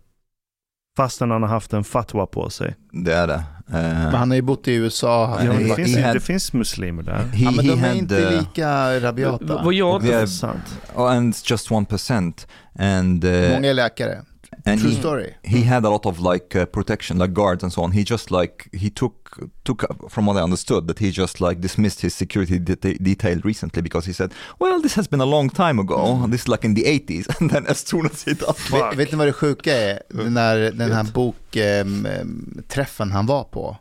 Fastän han har haft en fatwa på sig. Det är det. Men Uh, han har ju bott i USA. Ja, det, finns, had- det finns muslimer där. he, ja, men de är had, inte uh, lika rabiata. Vad jag and just one percent, and uh, Många är läkare. And True he, story. he had a lot of like uh, protection, like guards and so on. He just like he took took from what I understood that he just like dismissed his security deta- detail recently because he said, well, this has been a long time ago. This is like in the 80s, and then as soon as he does, Vet, vet ni vad det sjuka är? Den, här, den här bokträffen han var på,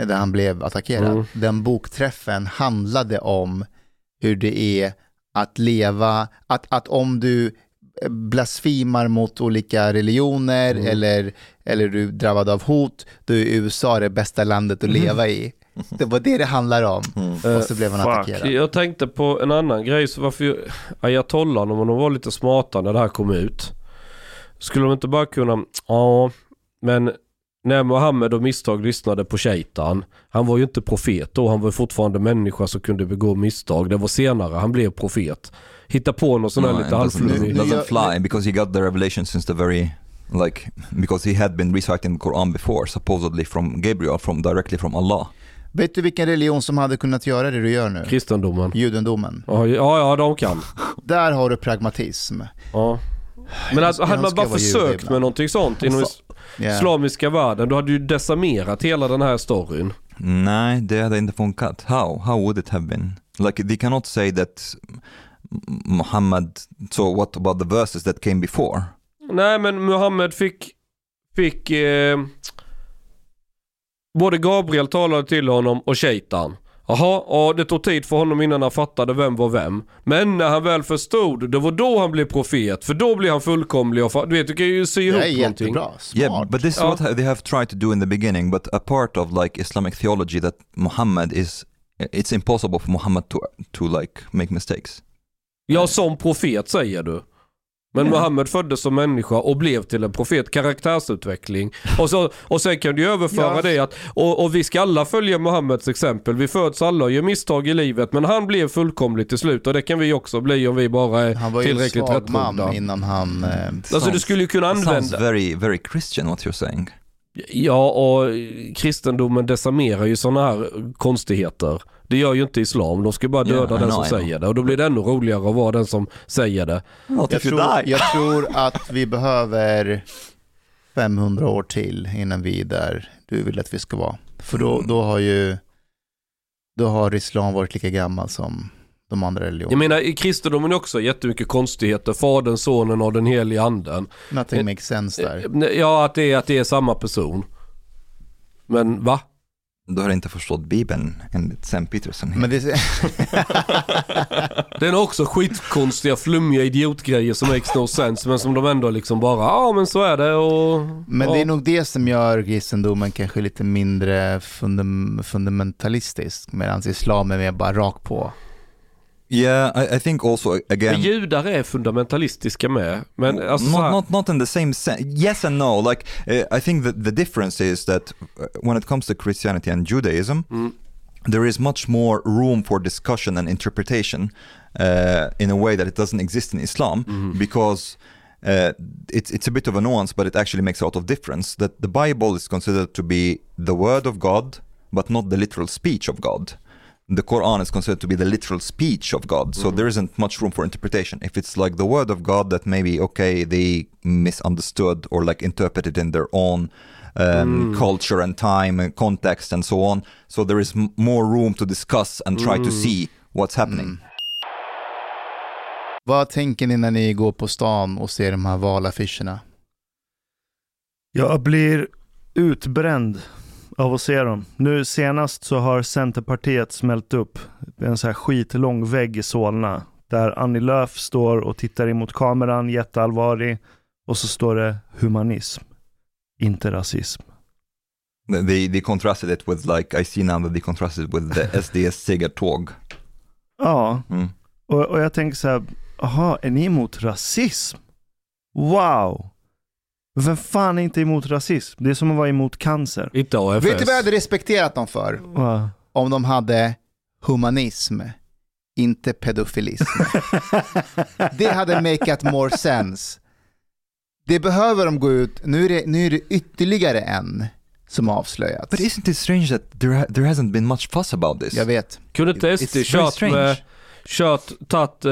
eh, där han blev attackerad, Mm. den bokträffen handlade om hur det är att leva, att, att om du blasfemar mot olika religioner Mm. eller, eller du är drabbad av hot, då är USA det bästa landet att Mm. leva i. Det var det det handlar om. Mm. Och så blev han Fuck. attackerad. Jag tänkte på en annan grej. Så varför ayatollan, om de var lite smarta när det här kom ut. Skulle de inte bara kunna, ja, men när Mohammed och misstag lyssnade på shaitan. Han var ju inte profet då, han var fortfarande människa som kunde begå misstag. Det var senare han blev profet. Hitta på något sånt där No, lite it doesn't, fly because he got the revelation since the very like because he had been reciting the Quran before supposedly from Gabriel from directly from Allah. Vet du vilken religion som hade kunnat göra det du gör nu? Kristendomen. Judendomen. Ja, ja, ja, de kan. Där har du pragmatism. Ja. Men alltså, Jag hade man bara försökt med någonting sånt inom Alltså, Yeah. islamiska världen, då hade ju decimerat hela den här storyn. Nej, det hade inte funkat. How? How would it have been? Like they cannot say that Muhammad, so what about the verses that came before? Nej men Muhammed fick, fick eh, både Gabriel talade till honom och shaitan. Jaha, och det tog tid för honom innan han fattade vem var vem. Men när han väl förstod, det var då han blev profet. För då blev han fullkomlig och du vet, du kan ju sy ihop Det är någonting. jättebra. Smart. Yeah, but this is Ja. what they have tried to do in the beginning. But a part of like Islamic theology that Muhammad is, it's impossible for Muhammad to to like make mistakes. Ja, som profet säger du. Men Muhammed föddes som människa och blev till en profet, karaktärsutveckling. Och, så, och sen kan du överföra Ja. det att, och, och vi ska alla följa Muhammeds exempel. Vi föds alla och gör misstag i livet, men han blev fullkomlig till slut och det kan vi också bli om vi bara är Han var ju en tillräckligt svag man innan han... Eh, Alltså du skulle ju kunna It sounds använda, very, very Christian what you're saying. ja och kristendomen decimerar ju sådana här konstigheter. Det gör ju inte islam, de ska bara Yeah, döda I den know, som säger det. Och då blir det ännu roligare att vara den som säger det. Jag, tror, jag tror att vi behöver 500 år till innan vi är där du vill att vi ska vara. För då, Mm. då har ju då har islam varit lika gammal som de andra Jag religionerna. menar i kristendomen är också jättemycket konstigheter. Fadern, sonen och den helige anden. Nothing makes sense där. Ja, att det är, att det är samma person. Men va? Du har inte förstått Bibeln enligt Sam Peterson. Men det, Den har också skitkonstiga, flummiga idiotgrejer som makes no sense. Men som de ändå liksom bara, ja men så är det och... men ja. det är nog det som gör kristendomen kanske lite mindre fundam, fundamentalistisk. Medan islam är mer bara rakt på. Yeah, I, I think also again. Judar är fundamentalistiska med. Men alltså så not, not not in the same sense. Yes and no. Like uh, I think that the difference is that uh, when it comes to Christianity and Judaism, Mm. there is much more room for discussion and interpretation uh, in a way that it doesn't exist in Islam Mm-hmm. because. Uh, it's it's a bit of a nuance, but it actually makes a lot of difference. That the Bible is considered to be the word of God, but not the literal speech of God. The Quran is considered to be the literal speech of God, so there isn't much room for interpretation. If it's like the word of God that maybe okay they misunderstood or like interpreted in their own um, culture and time and context and so on, so there is m- more room to discuss and try to see what's happening. Vad tänker ni när ni går på stan och ser de här valaffischerna? Jag blir utbränd av att se dem. Nu senast så har Centerpartiet smält upp en så här skitlång vägg i Solna. Där Annie Lööf står och tittar in mot kameran, jätteallvarlig. Och så står det humanism, inte rasism. They they contrasted it with like I see now that they contrasted it with the SDS Segertåg. Ja, Mm. och, och jag tänker så här, aha, är ni emot rasism? Wow! Vem fan är inte emot rasism? Det är som att vara emot cancer. inte AFS. Vet du vad jag hade respekterat dem för? Wow. Om de hade humanism, inte pedofilism. det hade makeat more sense. Det behöver de gå ut, nu är det, nu är det ytterligare en som avslöjats. But isn't it strange that there ha- there hasn't been much fuss about this? Jag vet. Kunde inte It's SD very kört strange. med, kört, tagit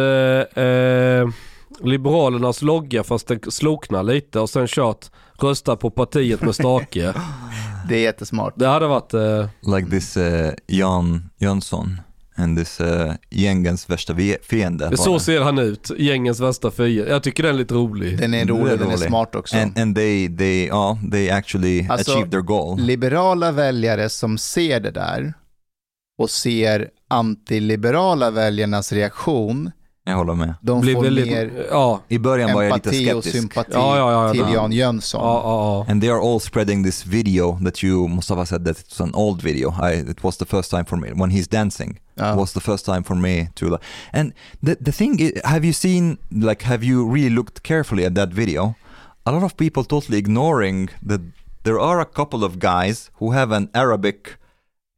Liberalernas logga fast den sloknar lite och sen kört rösta på partiet med stake. Det är jättesmart. Det hade varit, eh, Like this uh, Jan Jönsson and this uh, gängens värsta fiende. så bara. ser han ut, gängens värsta fiende. Jag tycker den är lite rolig. Den är Det är rolig, den är rolig. smart också. And, and they, they, ja, they actually Alltså, achieved their goal. Liberala väljare som ser det där och ser antiliberala väljarnas reaktion Jag håller med. De Blir får väldigt, mer ja, I början var jag lite empati och skeptisk. sympati Ja, ja, ja, till ja. Jan Jönsson. ja, ja, ja. And they are all spreading this video that you, Mustafa said that it was an old video. I, it was the first time for me, when he's dancing, Ja. was the first time for me to, and the, the thing is, have you seen, like, have you really looked carefully at that video? A lot of people totally ignoring that there are a couple of guys who have an Arabic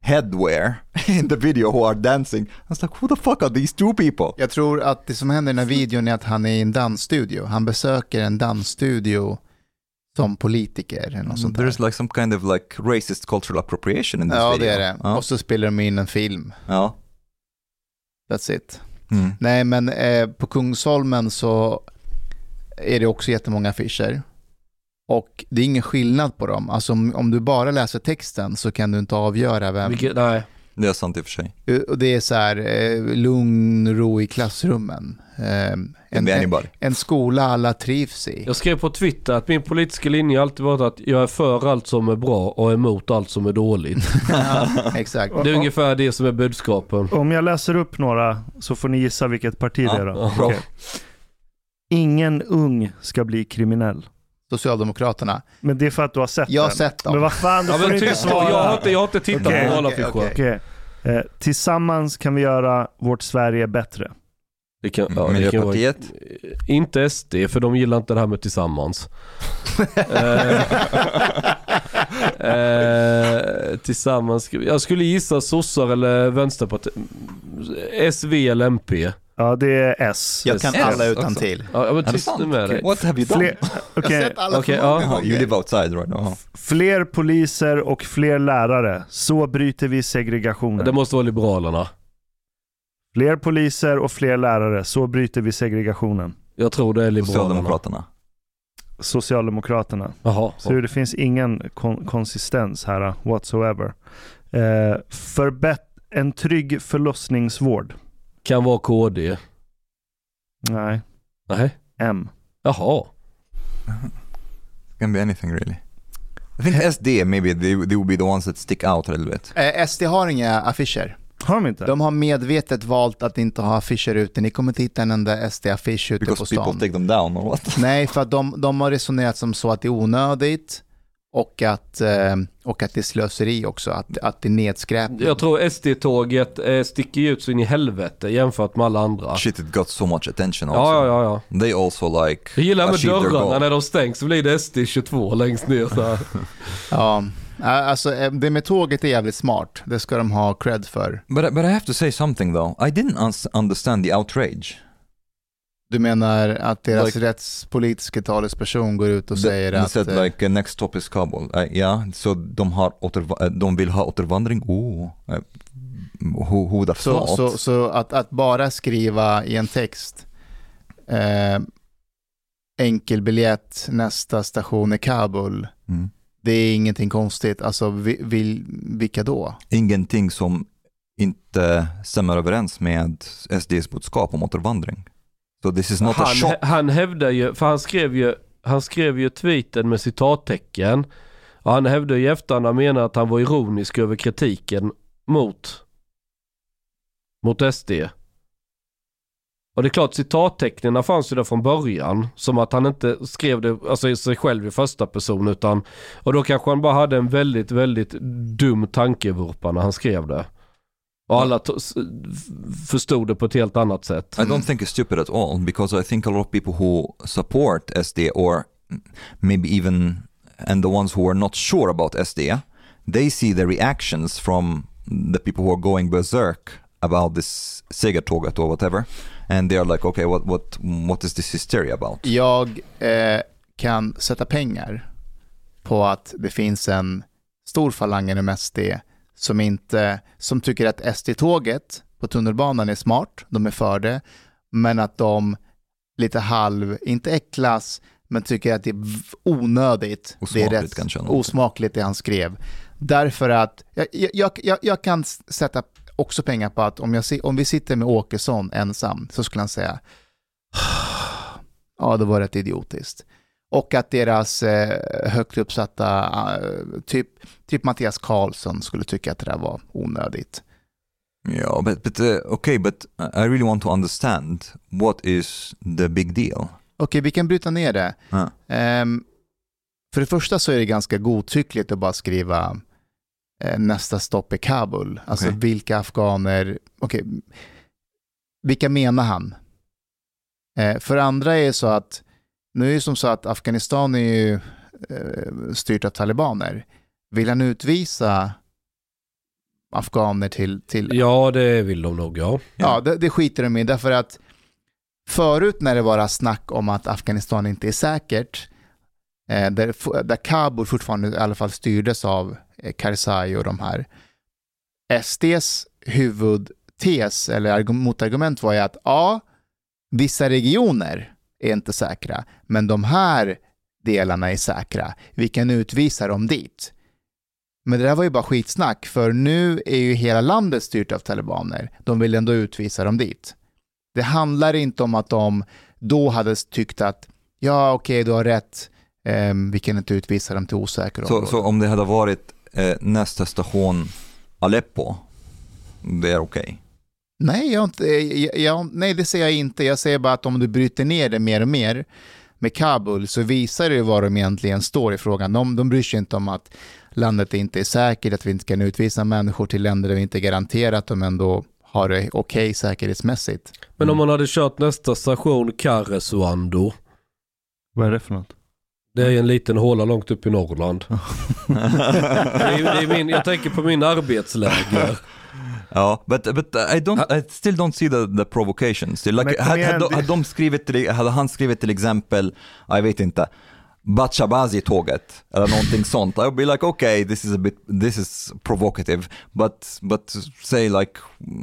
headwear in the video who are dancing. I was like, who the fuck are these two people? Jag tror att det som händer i den här videon är att han är i en dansstudio. Han besöker en dansstudio som politiker eller något sånt där. There's like some kind of like racist cultural appropriation in this Ja, video. det är det. Ja. Och så spelar de in en film. ja. That's it. Mm. Nej, men eh, på Kungsholmen så är det också jättemånga affischer. Och det är ingen skillnad på dem. Alltså om, om du bara läser texten så kan du inte avgöra vem. Vilket, nej. Det är sant i och för sig. Och det är så här, eh, lugn, ro i klassrummen. Eh, en, en, en skola alla trivs i. Jag skrev på Twitter att min politiska linje alltid varit att jag är för allt som är bra och emot allt som är dåligt. Ja, exakt. Det är ungefär det som är budskapen. Om jag läser upp några så får ni gissa vilket parti det är då. Ja. Okej. Ingen ung ska bli kriminell. Socialdemokraterna. Men det är för att du har sett Jag har den. sett dem. Men vad fan, Ja, får men inte svara. jag, har inte, jag har inte tittat Okej, på valaffischer. okej. Okej. Eh, tillsammans kan vi göra vårt Sverige bättre. Det kan, ja, det kan vara, Miljöpartiet? inte SD, för de gillar inte det här med tillsammans. eh, eh, tillsammans, jag skulle gissa sossar eller vänsterpartiet. SV eller MP. Ja, det är S. Jag kan S alla utan också. till. Ja, men tyst nu med dig. What have you done? Fler, okej. alla många ja. You live outside right now. Fler poliser och fler lärare. Så bryter vi segregationen. Det måste vara Liberalerna. Fler poliser och fler lärare. Så bryter vi segregationen. Jag tror det är Liberalerna. Socialdemokraterna. Socialdemokraterna. Jaha. Så det finns ingen kon- konsistens här uh, whatsoever. Eh, förbätt- en trygg förlossningsvård. Kan vara KD. Nej, Nej. M. Jaha. Can be anything really. I think SD maybe they, they will be the ones that stick out a little bit. Eh, SD har inga affischer. Har de inte? De har medvetet valt att inte ha affischer ute. Ni kommer inte hitta en enda SD-affisch ute på Because people stan. take them down or what? Nej, för att de, de har resonerat som så att det är onödigt och att, eh, och att det är slöseri också, att, att det är nedskräpning. Jag tror SD-tåget eh, sticker ut så in i helvete jämfört med alla andra. Shit it got so much attention also. Ja, ja, ja. They also like Jag gillar med dörrarna när de stängs så blir det SD22 längst ner så här. Ja, alltså eh, det med tåget är jävligt smart. Det ska de ha cred för. But, but I have to say something though. I didn't understand the outrage. Du menar att deras Like- rättspolitiska talesperson går ut och The- säger they att... said eh, like uh, next stop is Kabul. Uh, yeah, så de, har återva- uh, de vill ha återvandring. Oh, uh, who, who have Så, så, så att, att bara skriva i en text eh, enkelbiljett, nästa station är Kabul, Mm. det är ingenting konstigt. Alltså vi, vi, vilka då? Ingenting som inte stämmer överens med SDs budskap om återvandring. So this is not a Han, shock. han hävdar ju, för han skrev ju, han skrev ju tweeten med citattecken. Och han hävdar ju i efterhand, han menar att han var ironisk över kritiken mot, mot SD. Och det är klart citattecknen fanns ju där från början. Som att han inte skrev det alltså sig själv i första person utan Och då kanske han bara hade en väldigt, väldigt dum tankevurpa när han skrev det. Och alla förstod det på ett helt annat sätt. I don't think it's stupid at all because I think a lot of people who support SD or maybe even and the ones who are not sure about SD, they see the reactions from the people who are going berserk about this segertåget or whatever and they are like okay what what what is this hysteria about? Jag eh, kan sätta pengar på att det finns en stor falang inom SD som, inte, som tycker att SD-tåget på tunnelbanan är smart, de är för det, men att de lite halv, inte äcklas, men tycker att det är onödigt. det är Osmakligt kanske, osmakligt det han skrev. Därför att jag, jag, jag, jag kan sätta också pengar på att om, jag, om vi sitter med Åkesson ensam så skulle han säga ja, det var rätt idiotiskt. Och att deras eh, högt uppsatta, eh, typ, typ Mattias Karlsson skulle tycka att det där var onödigt. Yeah, but but uh, okay, but I really want to understand what is the big deal. Okej, vi kan bryta ner det. Ja. Ehm, för det första så är det ganska godtyckligt att bara skriva eh, nästa stopp är Kabul. Alltså Okej. vilka afghaner, okej, vilka menar han? För andra är det så att, nu är det som så att Afghanistan är ju eh, styrt av talibaner. Vill han utvisa afghaner till, till Ja, det vill de nog ja. Ja, det, det skiter de i därför att förut när det var snack om att Afghanistan inte är säkert, eh, där, där Kabul fortfarande i alla fall styrdes av eh, Karzai och de här, SDs huvudtes eller argu- motargument var ju att ja, vissa regioner är inte säkra, men de här delarna är säkra. Vi kan utvisa dem dit. Men det där var ju bara skitsnack, för nu är ju hela landet styrt av talibaner. De vill ändå utvisa dem dit. Det handlar inte om att de då hade tyckt att ja, okej, du har rätt, ehm, vi kan inte utvisa dem till osäkra Så, områden. så om det hade varit eh, nästa station Aleppo, det är okej? Nej, jag, inte, jag, jag, nej, det säger jag inte. Jag säger bara att om du bryter ner det mer och mer med Kabul så visar det vad de egentligen står i frågan. De, de bryr sig inte om att landet inte är säkert, att vi inte kan utvisa människor till länder där vi inte garanterar att de ändå har det okej säkerhetsmässigt. Men om man hade kört nästa station Karesuando. Vad är det för något? Det är en liten håla långt upp i Norrland. det är, det är min, jag tänker på min arbetsläger. Ja, but, but I, don't, I still don't see the, the provocation. Still, like, hade, det- hade, de skrivit till, hade han skrivit till exempel, jag vet inte, Bachabazi-tåget eller någonting sånt. I would be like, okay, this is a bit, this is provocative, but, but say like,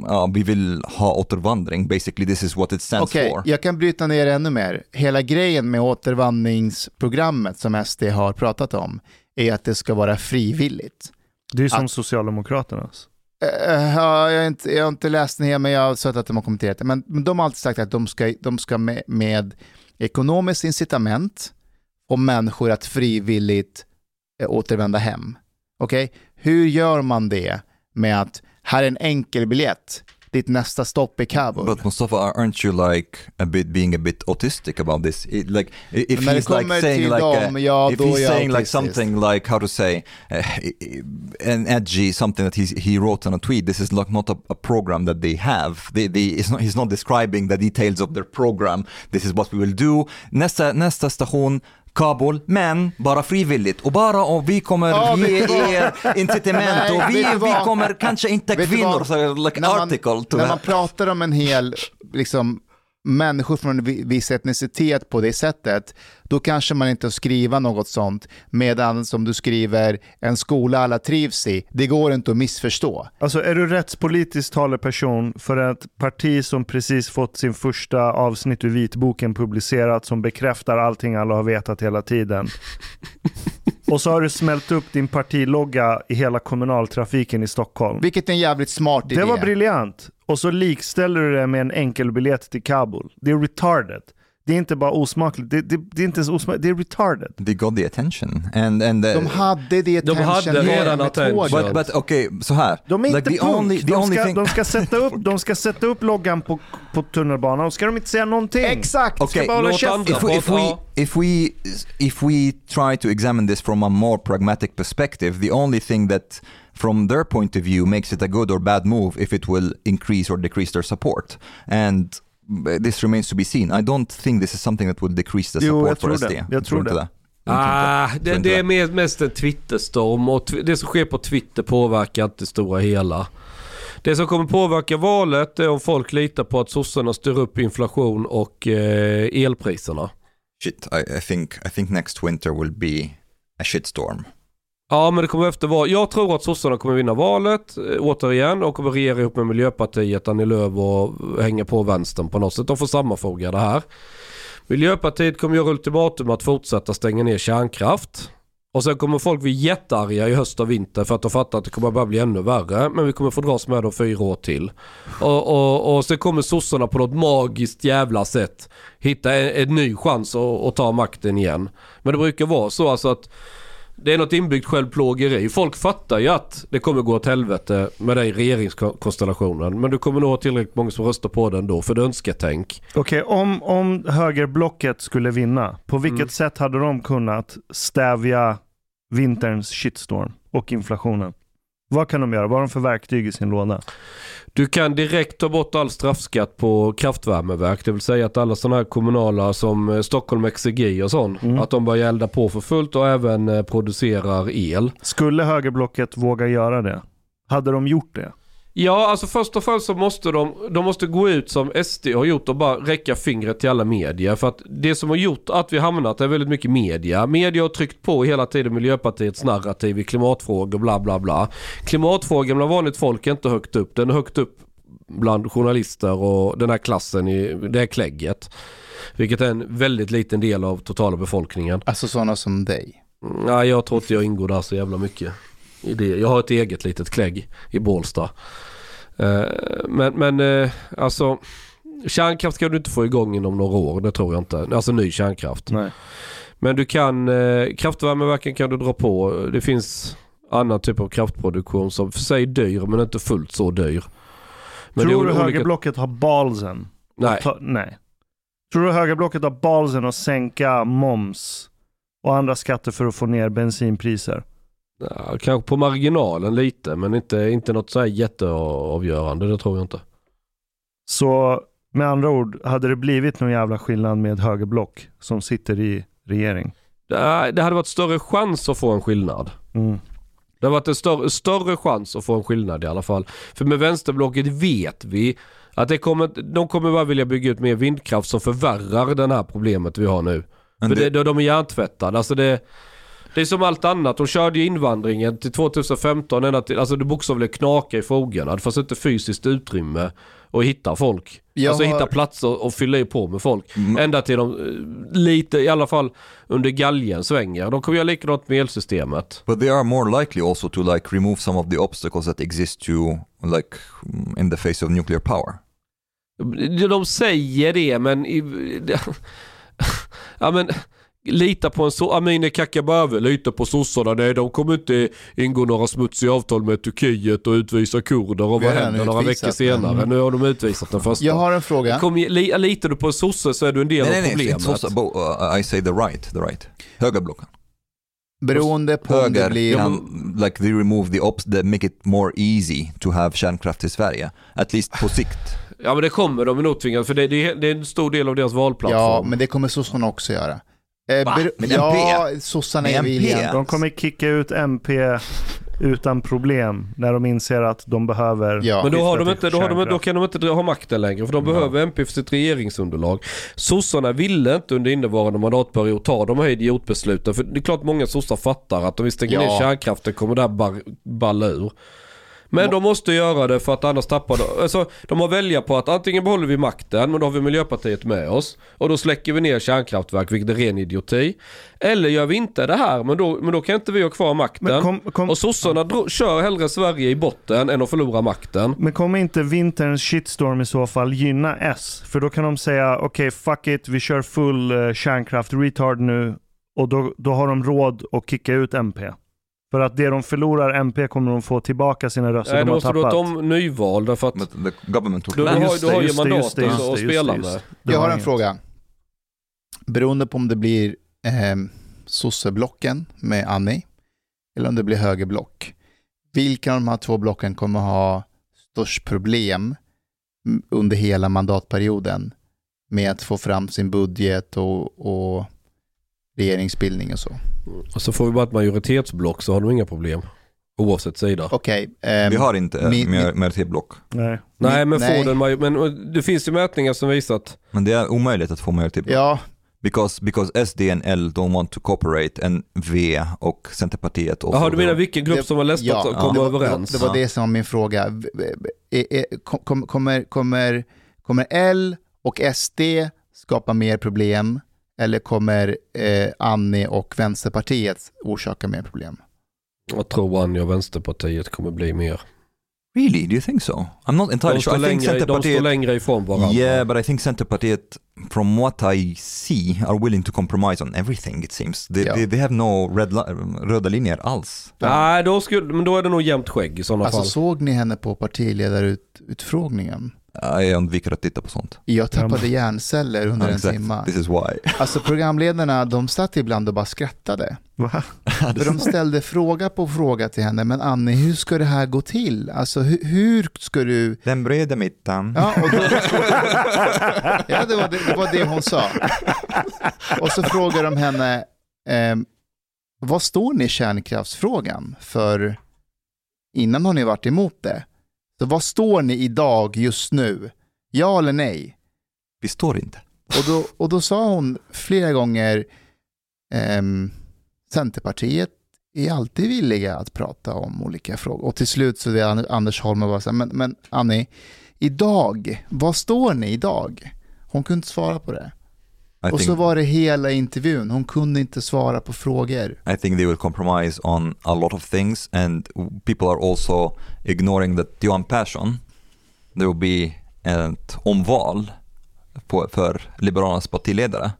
ja, vi vill ha återvandring, basically this is what it stands Okej, for. jag kan bryta ner ännu mer. Hela grejen med återvandringsprogrammet som SD har pratat om är att det ska vara frivilligt. Det är som Att- Socialdemokraternas. Eh, eh, ja, jag, har inte, jag har inte läst den här, men jag har sett att de har kommenterat det. Men, men de har alltid sagt att de ska, de ska med, med ekonomiskt incitament och människor att frivilligt eh, återvända hem. Okej, hur gör man det med att här är en enkel biljett, ditt nästa stopp är Kabul. But Mustafa, aren't you like a bit being a bit autistic about this? It, like i- if Men he's like kommer saying like dem, uh, ja, if he's saying like something like how to say uh, an edgy something that he he wrote on a tweet. This is like not a, a program that they have. They, they, it's not, he's not describing the details of their program. This is what we will do. Nästa nästa station. Kabul, men bara frivilligt. Och bara om vi kommer Ja, ge er incitament. Och vi, vi kommer kanske inte kvinnor, så like när man, article to när man pratar om en hel, liksom, människor från en vi- viss etnicitet på det sättet, då kanske man inte skriva något sånt, medan som du skriver en skola alla trivs i, det går inte att missförstå. Alltså är du rättspolitisk talesperson för ett parti som precis fått sin första avsnitt ur vitboken publicerat som bekräftar allting alla har vetat hela tiden. Och så har du smält upp din partilogga i hela kommunaltrafiken i Stockholm. Vilket är en jävligt smart idé. Det var briljant. Och så likställer du det med en enkel biljett till Kabul. Det är retarded. Det är inte bara osmakligt, det, det, det är inte ens osmakligt, det är retarded. They got the attention. And, and the, De hade det De hade attention redan attention. But, but okay, så här. De är Like, inte the punk. only, the de, ska, thing... de, ska sätta upp, de ska sätta upp loggan på, på tunnelbanan och ska de inte säga någonting. Exakt! Okay, bara hålla låt käften. andra if we, if we if we if we try to examine this from a more pragmatic perspective, the only thing that from their point of view makes it a good or bad move if it will increase or decrease their support. And this remains to be seen. I don't think this is something that will decrease the Jo, support jag tror for SD. det. Jag tror inte det. Jag tror inte Ah, det, det är mest en Twitterstorm och det som sker på Twitter påverkar inte det stora hela. Det som kommer påverka valet är om folk litar på att sossarna styr upp inflation och eh, elpriserna. Shit, I, I think I think next winter will be a shitstorm. Ja men det kommer efter val. Jag tror att sossarna kommer vinna valet eh, återigen och kommer regera ihop med Miljöpartiet, Annie Lööf och hänga på vänstern på något sätt. De får sammanfoga det här. Miljöpartiet kommer göra ultimatum att fortsätta stänga ner kärnkraft. Och sen kommer folk bli jättearga i höst och vinter för att de fattar att det kommer bara bli ännu värre. Men vi kommer få dras med dem fyra år till. Och, och, och sen kommer sossarna på något magiskt jävla sätt hitta en, en ny chans att, att ta makten igen. Men det brukar vara så alltså att det är något inbyggt självplågeri. Folk fattar ju att det kommer gå åt helvete med den regeringskonstellationen. Men du kommer nog ha tillräckligt många som röstar på den då, för det är önsketänk. Okej, om, om högerblocket skulle vinna, på vilket Mm. sätt hade de kunnat stävja vinterns shitstorm och inflationen? Vad kan de göra? Vad har de för verktyg i sin låda? Du kan direkt ta bort all straffskatt på kraftvärmeverk. Det vill säga att alla sådana här kommunala som eh, Stockholm Exergi och sånt. Mm. Att de börjar elda på för fullt och även eh, producerar el. Skulle högerblocket våga göra det? Hade de gjort det? Ja, alltså först och främst så måste de, de måste gå ut som SD har gjort och bara räcka fingret till alla media. För att det som har gjort att vi hamnat är väldigt mycket media. Media har tryckt på hela tiden Miljöpartiets narrativ i klimatfrågor bla bla bla. Klimatfrågan bland vanligt folk är inte högt upp. Den är högt upp bland journalister och den här klassen i det här klägget. Vilket är en väldigt liten del av totala befolkningen. Alltså sådana som dig. Nej, jag tror inte jag ingår där så jävla mycket. I det. Jag har ett eget litet klägg i Bålsta. Eh, Men, men eh, alltså kärnkraft kan du inte få igång inom några år. Det tror jag inte. Alltså ny kärnkraft. Nej. Men du kan, eh, kraftvärmeverken kan du dra på. Det finns annan typ av kraftproduktion som för sig är dyr men inte fullt så dyr. Men Tror du olika- högerblocket har balsen? Nej. Ta, nej. Tror du högerblocket har balsen att sänka moms och andra skatter för att få ner bensinpriser? Ja, kanske på marginalen lite men inte, inte något så här jätteavgörande. Det tror jag inte. Så med andra ord, hade det blivit någon jävla skillnad med högerblock som sitter i regering? Det, det hade varit större chans att få en skillnad. Mm. Det har varit en större, större chans att få en skillnad i alla fall. För med vänsterblocket vet vi att det kommer, de kommer bara vilja bygga ut mer vindkraft som förvärrar det här problemet vi har nu. Men För det, det, det, de är hjärntvättade. Alltså det, det är som allt annat. De körde ju invandringen till 2015 ända till, alltså det bokstavligen knaka i fogarna. Det fanns inte fysiskt utrymme att hitta folk. Jag alltså har- hitta platser och fylla i på med folk. Mm. Ända till de eh, lite, i alla fall under galgen svänger. De kommer göra likadant med elsystemet. but they are more likely also to like remove some of the obstacles that exist to like in the face of nuclear power. De säger det men... I, ja men... Lita på en så... Amineh Kakabaveh, lita på sossarna. Nej, de kommer inte ingå några smutsiga avtal med Turkiet och utvisa kurder. Och vad händer några veckor senare? den. Nu har de utvisat den första. Jag har en fråga. Kom, li, litar du på en sosse så är du en del Nej, av nej, nej, problemet. also, bo- uh, I say the right, the right. Högerblocken. Beroende på om det Höger blir... kan, like they remove the obs, they make it more easy to have kärnkraft i Sverige. At least på sikt. Ja men det kommer de nog tvingas för det, det, är- det är en stor del av deras valplattform. Ja, men det kommer sossarna också göra. Eh, Va? Med ja, sossarna är villiga. De kommer kicka ut MP utan problem när de inser att de behöver Ja. Men då, har de inte, då, har de, då kan de inte ha makten längre för de Ja. behöver MP för sitt regeringsunderlag. Sossarna ville inte under innevarande mandatperiod ta de här idiotbesluten för det är klart många sossar fattar att om vi stänger Ja. ner kärnkraften kommer det här balla ur. Men de måste göra det för att annars tappar de, alltså de har välja på att antingen behåller vi makten men då har vi Miljöpartiet med oss och då släcker vi ner kärnkraftverk vilket är ren idioti. Eller gör vi inte det här men då, men då kan inte vi ha kvar makten. Men, kom, kom, Och sossarna dro- kör hellre Sverige i botten än att förlora makten. men kommer inte vinterns shitstorm i så fall gynna S? För då kan de säga okej fuck it, vi kör full uh, kärnkraft retard nu och då, då har de råd att kicka ut MP. För att det de förlorar MP kommer de få tillbaka sina röster Nej, de då har måste du ha tappat. ett om nyval därför att the government took du, du, land. har, Just du har ju mandat att- spela med. Jag har en inget. fråga. Beroende på om det blir eh, sosseblocken med Annie eller om det blir högerblock. Vilka av de här två blocken kommer ha störst problem under hela mandatperioden med att få fram sin budget och, och regeringsbildning och så? Och så får vi bara ett majoritetsblock så har de inga problem. Oavsett sida. Okej. ehm, Vi har inte mer majoritetsblock. Nej. Nej men nej. får den men det finns ju mätningar som visar att Men det är omöjligt att få majoritetsblock. Ja, Because, because SD and L don't want to cooperate and V och Centerpartiet. Jaha du menar vilken grupp Det- som har lästat ja, och kommer det var, överens? Det var, det var Ja. det som var min fråga. Kom- kom- Kommer, kommer, kommer L och SD skapa mer problem eller kommer eh, Annie och Vänsterpartiet orsaka mer problem? Jag tror Anja och Vänsterpartiet kommer bli mer. Really? Do you think so? I'm not entirely sure. I think längre, de står Centerpartiet... längre ifrån varandra. Yeah, but I think Centerpartiet from what I see, are willing to compromise on everything it seems. They, Ja. they, they have no red röda linjer alls. Nej, då, skulle, men då är det nog jämnt skägg i sådana Alltså fall. såg ni henne på partiledarutfrågningen? Jag undviker att titta på sånt. Jag tappade hjärnceller under en Exakt. timme. This is why. Alltså programledarna, de satt ibland och bara skrattade. Va? För de ställde fråga på fråga till henne, men Annie, hur ska det här gå till? Alltså hur, hur ska du... Den breda mitten. Ja, och då... ja det, var det, det var det hon sa. Och så frågade de henne, ehm, vad står ni i kärnkraftsfrågan? För innan har ni varit emot det. Så vad står ni idag just nu? Ja eller nej? Vi står inte. Och då, och då sa hon flera gånger, ehm, Centerpartiet är alltid villiga att prata om olika frågor. Och till slut så är An- Anders Holm och bara så här, men, men Annie, idag, vad står ni idag? Hon kunde inte svara på det. I och think, så var det hela intervjun, hon kunde inte svara på frågor. I think they will compromise on a lot of things and people are also ignoring that Johan Persson, there will be ett omval på, för Liberalernas partiledare.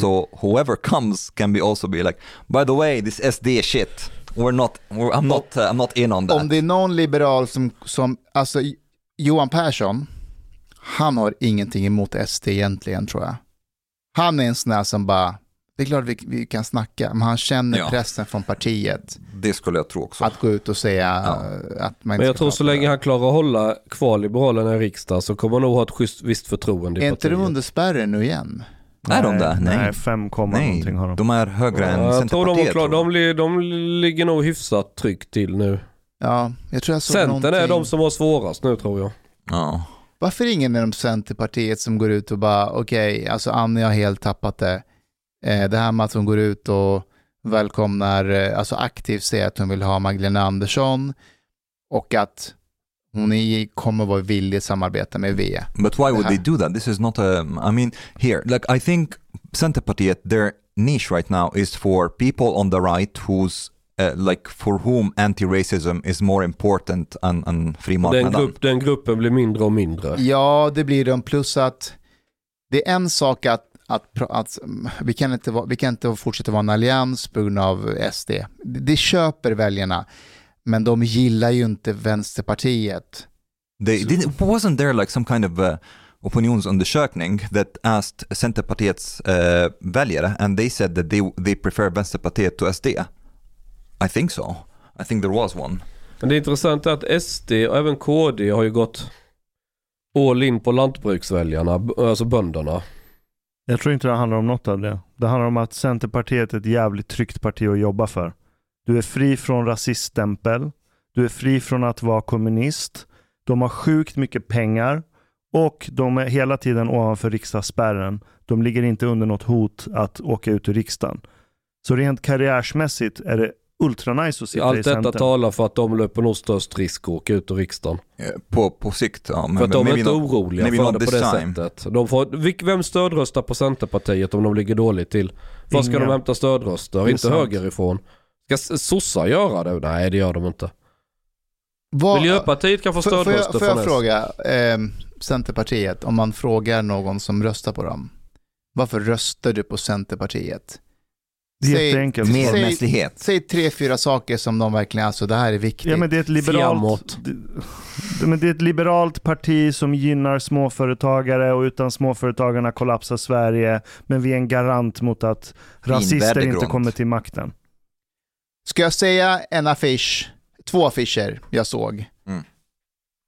So whoever comes can be also be like, by the way, this SD shit, we're not, we're, I'm not, uh, I'm not in on that. Om det är någon liberal som, som alltså Johan Persson, han har ingenting emot SD egentligen tror jag. Han är en sån där som bara, det är klart vi, vi kan snacka, men han känner Ja. pressen från partiet Det skulle jag tro också. att gå ut och säga Ja. att man inte Men jag tror så länge han klarar att hålla kvar Liberalerna i riksdagen så kommer han nog ha ett schysst, visst förtroende i Är inte de partiet. under spärren nu igen? Är de det? Nej. Nej, 5, komma Nej, någonting har de. de är högre än Ja, jag tror de, Centerpartiet. tror jag. de, de ligger nog hyfsat tryggt till nu. Ja, jag tror jag såg Centern någonting. är de som har svårast nu tror jag. Ja. Varför ingen inom Centerpartiet som går ut och bara, okej, alltså Annie har helt tappat det. Eh, det här med att hon går ut och välkomnar, eh, alltså aktivt säger att hon vill ha Magdalena Andersson och att hon är, kommer vara villig att samarbeta med V. But why would they do that? This is not a, I mean, here, like I think Centerpartiet, their niche right now is for people on the right who's uh, like for whom anti-racism is more important än, än fri Den, marknaden. grupp, den gruppen blir mindre och mindre. Ja, det blir de, plus att det är en sak att, att, att mm, vi, kan inte vara, vi kan inte fortsätta vara en allians på grund av SD. Det, det köper väljarna, men de gillar ju inte Vänsterpartiet. They, didn't, wasn't there like some kind of uh, opinionsundersökning that asked Centerpartiets uh, väljare and they said that they, they prefer Vänsterpartiet to SD? I think so. I think there was one. Men det intressanta är att SD och även KD har ju gått all in på lantbruksväljarna, alltså bönderna. Jag tror inte det handlar om något av det. Det handlar om att Centerpartiet är ett jävligt tryggt parti att jobba för. Du är fri från rasiststämpel. Du är fri från att vara kommunist. De har sjukt mycket pengar och de är hela tiden ovanför riksdagsspärren. De ligger inte under något hot att åka ut ur riksdagen. Så rent karriärsmässigt är det ultra nice att sitta i Allt detta Centern. talar för att de löper nog störst risk att åka ut ur riksdagen. Eh, På, på sikt, ja. Men, För att de är inte not- oroliga för det på det sättet. De får, vem stödröstar på Centerpartiet om de ligger dåligt till? Var ska de hämta stödröster? Inte sant. högerifrån. Ska sossar göra det? Nej det gör de inte. Vad- Miljöpartiet kan få Får- får jag, stödröster får jag fråga eh, Centerpartiet, om man frågar någon som röstar på dem, varför röstar du på Centerpartiet? Det är Säg- jätteenkelt. Medmänsklighet. Säg tre, fyra saker som de verkligen, alltså det här är viktigt. Ja, men det är ett liberalt, det, men det är ett liberalt parti som gynnar småföretagare och utan småföretagarna kollapsar Sverige. Men vi är en garant mot att rasister inte kommer till makten. Ska jag säga en affisch, två affischer jag såg, Mm.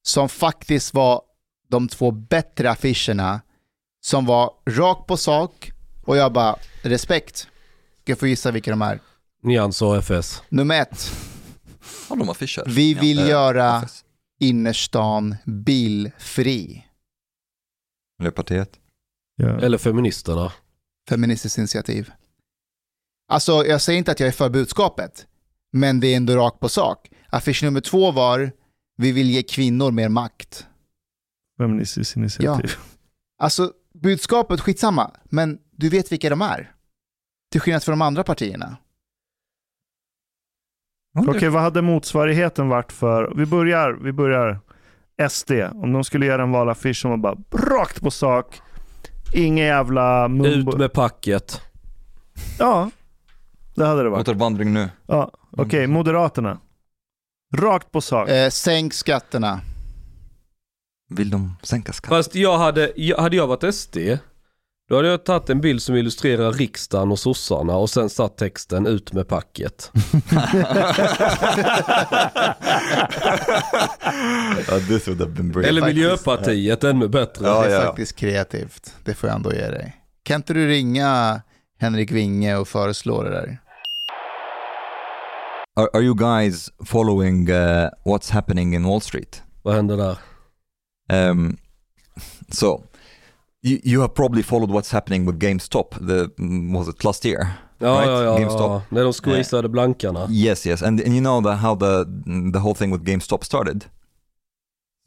som faktiskt var de två bättre affischerna, som var rakt på sak och jag bara, respekt. Ska jag få gissa vilka de är? Nyans och FS. Nummer ett, Ja, de affischer. Vi vill eh, göra- FS. innerstan bilfri. Miljöpartiet. Ja. Eller feministerna. Feministiskt initiativ. Alltså, jag säger inte att jag är för budskapet, men det är ändå rakt på sak. Affisch nummer två var, vi vill ge kvinnor mer makt. Feministiskt initiativ. Alltså, budskapet, skitsamma, men du vet vilka de är. Till skillnad från de andra partierna. Okej, vad hade motsvarigheten varit för, vi börjar, vi börjar SD, om de skulle göra en valaffisch som var bara rakt på sak. Ingen jävla mumbo. Ut med packet. Ja, det hade det varit. Återvandring nu. Ja, Okej, Moderaterna. Rakt på sak. Eh, sänk skatterna. Vill de sänka skatten? Fast jag hade, jag, hade jag varit SD, då hade jag tagit en bild som illustrerar riksdagen och sossarna och sen satt texten ut med packet. Ja, this would have been brilliant. Eller. Miljöpartiet, ännu bättre. Ja, det är ja. faktiskt kreativt. Det får jag ändå ge dig. Kan inte du ringa Henrik Winge och föreslå det där? Are, are you guys following uh, what's happening in Wall Street? Vad hände där? Um, so, you, you have probably followed what's happening with GameStop. The mm, was it last year? Ja, Right, GameStop. ja. När de squeezade blankarna. Yes, yes, and and you know the, how the the whole thing with GameStop started.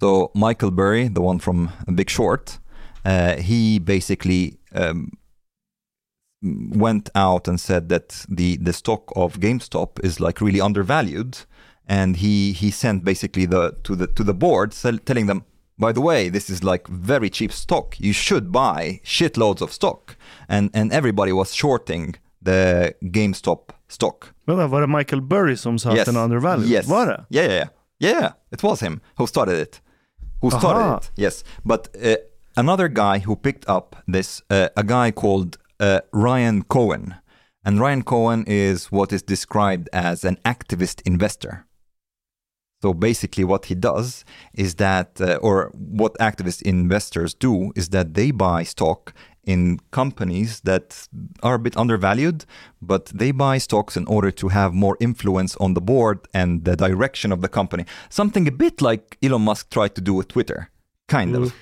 So Michael Burry, the one from Big Short, uh, he basically um, went out and said that the the stock of GameStop is like really undervalued, and he he sent basically the to the to the board sell, telling them. By the way, this is like very cheap stock. You should buy shitloads of stock, and and everybody was shorting the GameStop stock. Vänta, var det Michael Burry som sa att den är undervalued? Yes. Var det? Yeah, yeah, yeah. Yeah, it was him who started it. Who started Aha. it? Yes. But uh, another guy who picked up this, uh, a guy called uh, Ryan Cohen. And Ryan Cohen is what is described as an activist investor. So basically, what he does is that, uh, or what activist investors do, is that they buy stock in companies that are a bit undervalued, but they buy stocks in order to have more influence on the board and the direction of the company. Something a bit like Elon Musk tried to do with Twitter, kind of.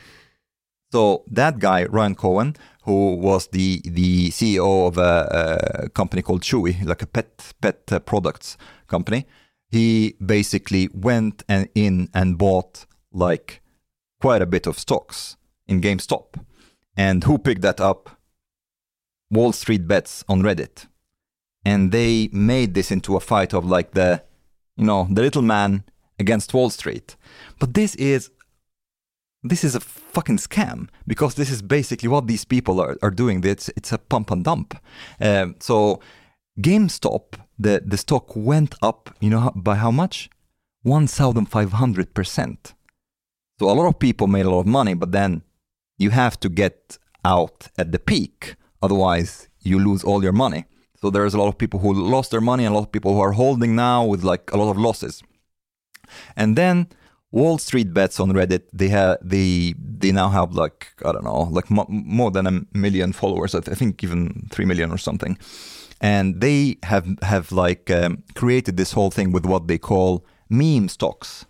So that guy, Ryan Cohen, who was the the CEO of a, a company called Chewy, like a pet pet uh, products company, he basically went and in and bought like quite a bit of stocks in GameStop. And who picked that up? Wall Street Bets on Reddit. And they made this into a fight of like the, you know, the little man against Wall Street. But this is this is a fucking scam because this is basically what these people are, are doing. It's it's a pump and dump. Um, so GameStop, the the stock went up. You know by how much? One thousand five hundred percent. So a lot of people made a lot of money, but then you have to get out at the peak, otherwise you lose all your money. So there's a lot of people who lost their money and a lot of people who are holding now with like a lot of losses. And then Wall Street bets on Reddit, they have they they now have like I don't know, like mo- more than a million followers. I, th- I think even three million or something. And they have have like um, created this whole thing with what they call meme stocks.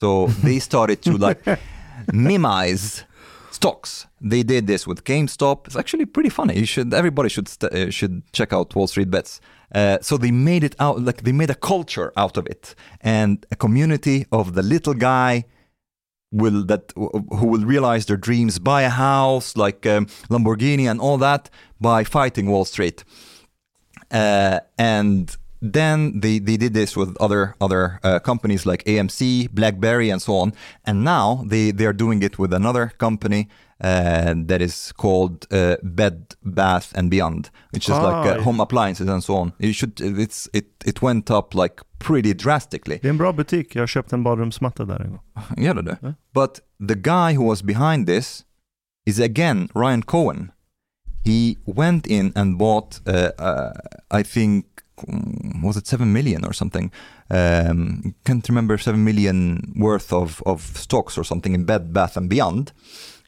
So they started to like mimize stocks. They did this with GameStop. It's actually pretty funny. You should everybody should st- uh, should check out Wall Street Bets. Uh, so they made it out like they made a culture out of it and a community of the little guy will that who will realize their dreams, buy a house like um, Lamborghini and all that by fighting Wall Street. Uh, and then they, they did this with other other uh, companies like AMC, BlackBerry, and so on. And now they, they are doing it with another company uh, that is called uh, Bed Bath and Beyond, which is like Ah, uh, yeah. home appliances and so on. You should it's it it went up like pretty drastically. Det är en bra butik. Jag har köpt en badrumsmatta där en gång. Det är det. But the guy who was behind this is again Ryan Cohen. He went in and bought, uh, uh, I think, mm, was it seven million or something? Um, can't remember seven million worth of of stocks or something in Bed Bath and Beyond.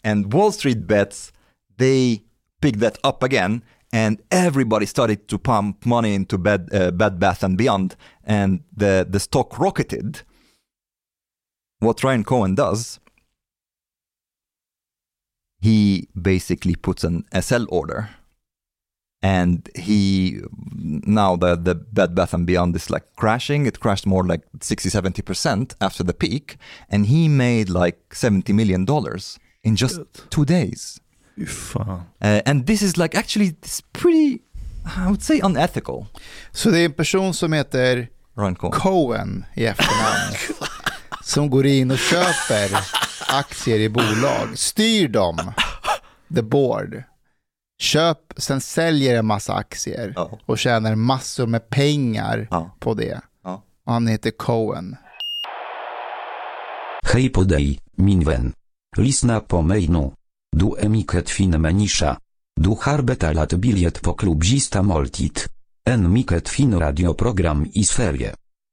And Wall Street bets they picked that up again, and everybody started to pump money into Bed uh, Bed Bath and Beyond, and the the stock rocketed what Ryan Cohen does, he basically puts an sell order. And he now the the Bed Bath and Beyond is like crashing. It crashed more like 60 70% after the peak. And he made like 70 million dollars in just two days. Uh, and this is like actually it's pretty I would say unethical. Så det är en person som heter Ryan Cohen. Cohen i efternamn som går in och köper aktier i bolag, styr dem, the board, köp, sen säljer en massa aktier Ja. och tjänar massor med pengar Ja. på det. Ja. Och han heter Cohen. Hej på dig, min vän. Lisna po mejnu. Du emiket fin menisza. Du harbeta lat biliet po klubzista moltit. En miket fin radioprogram i sferie.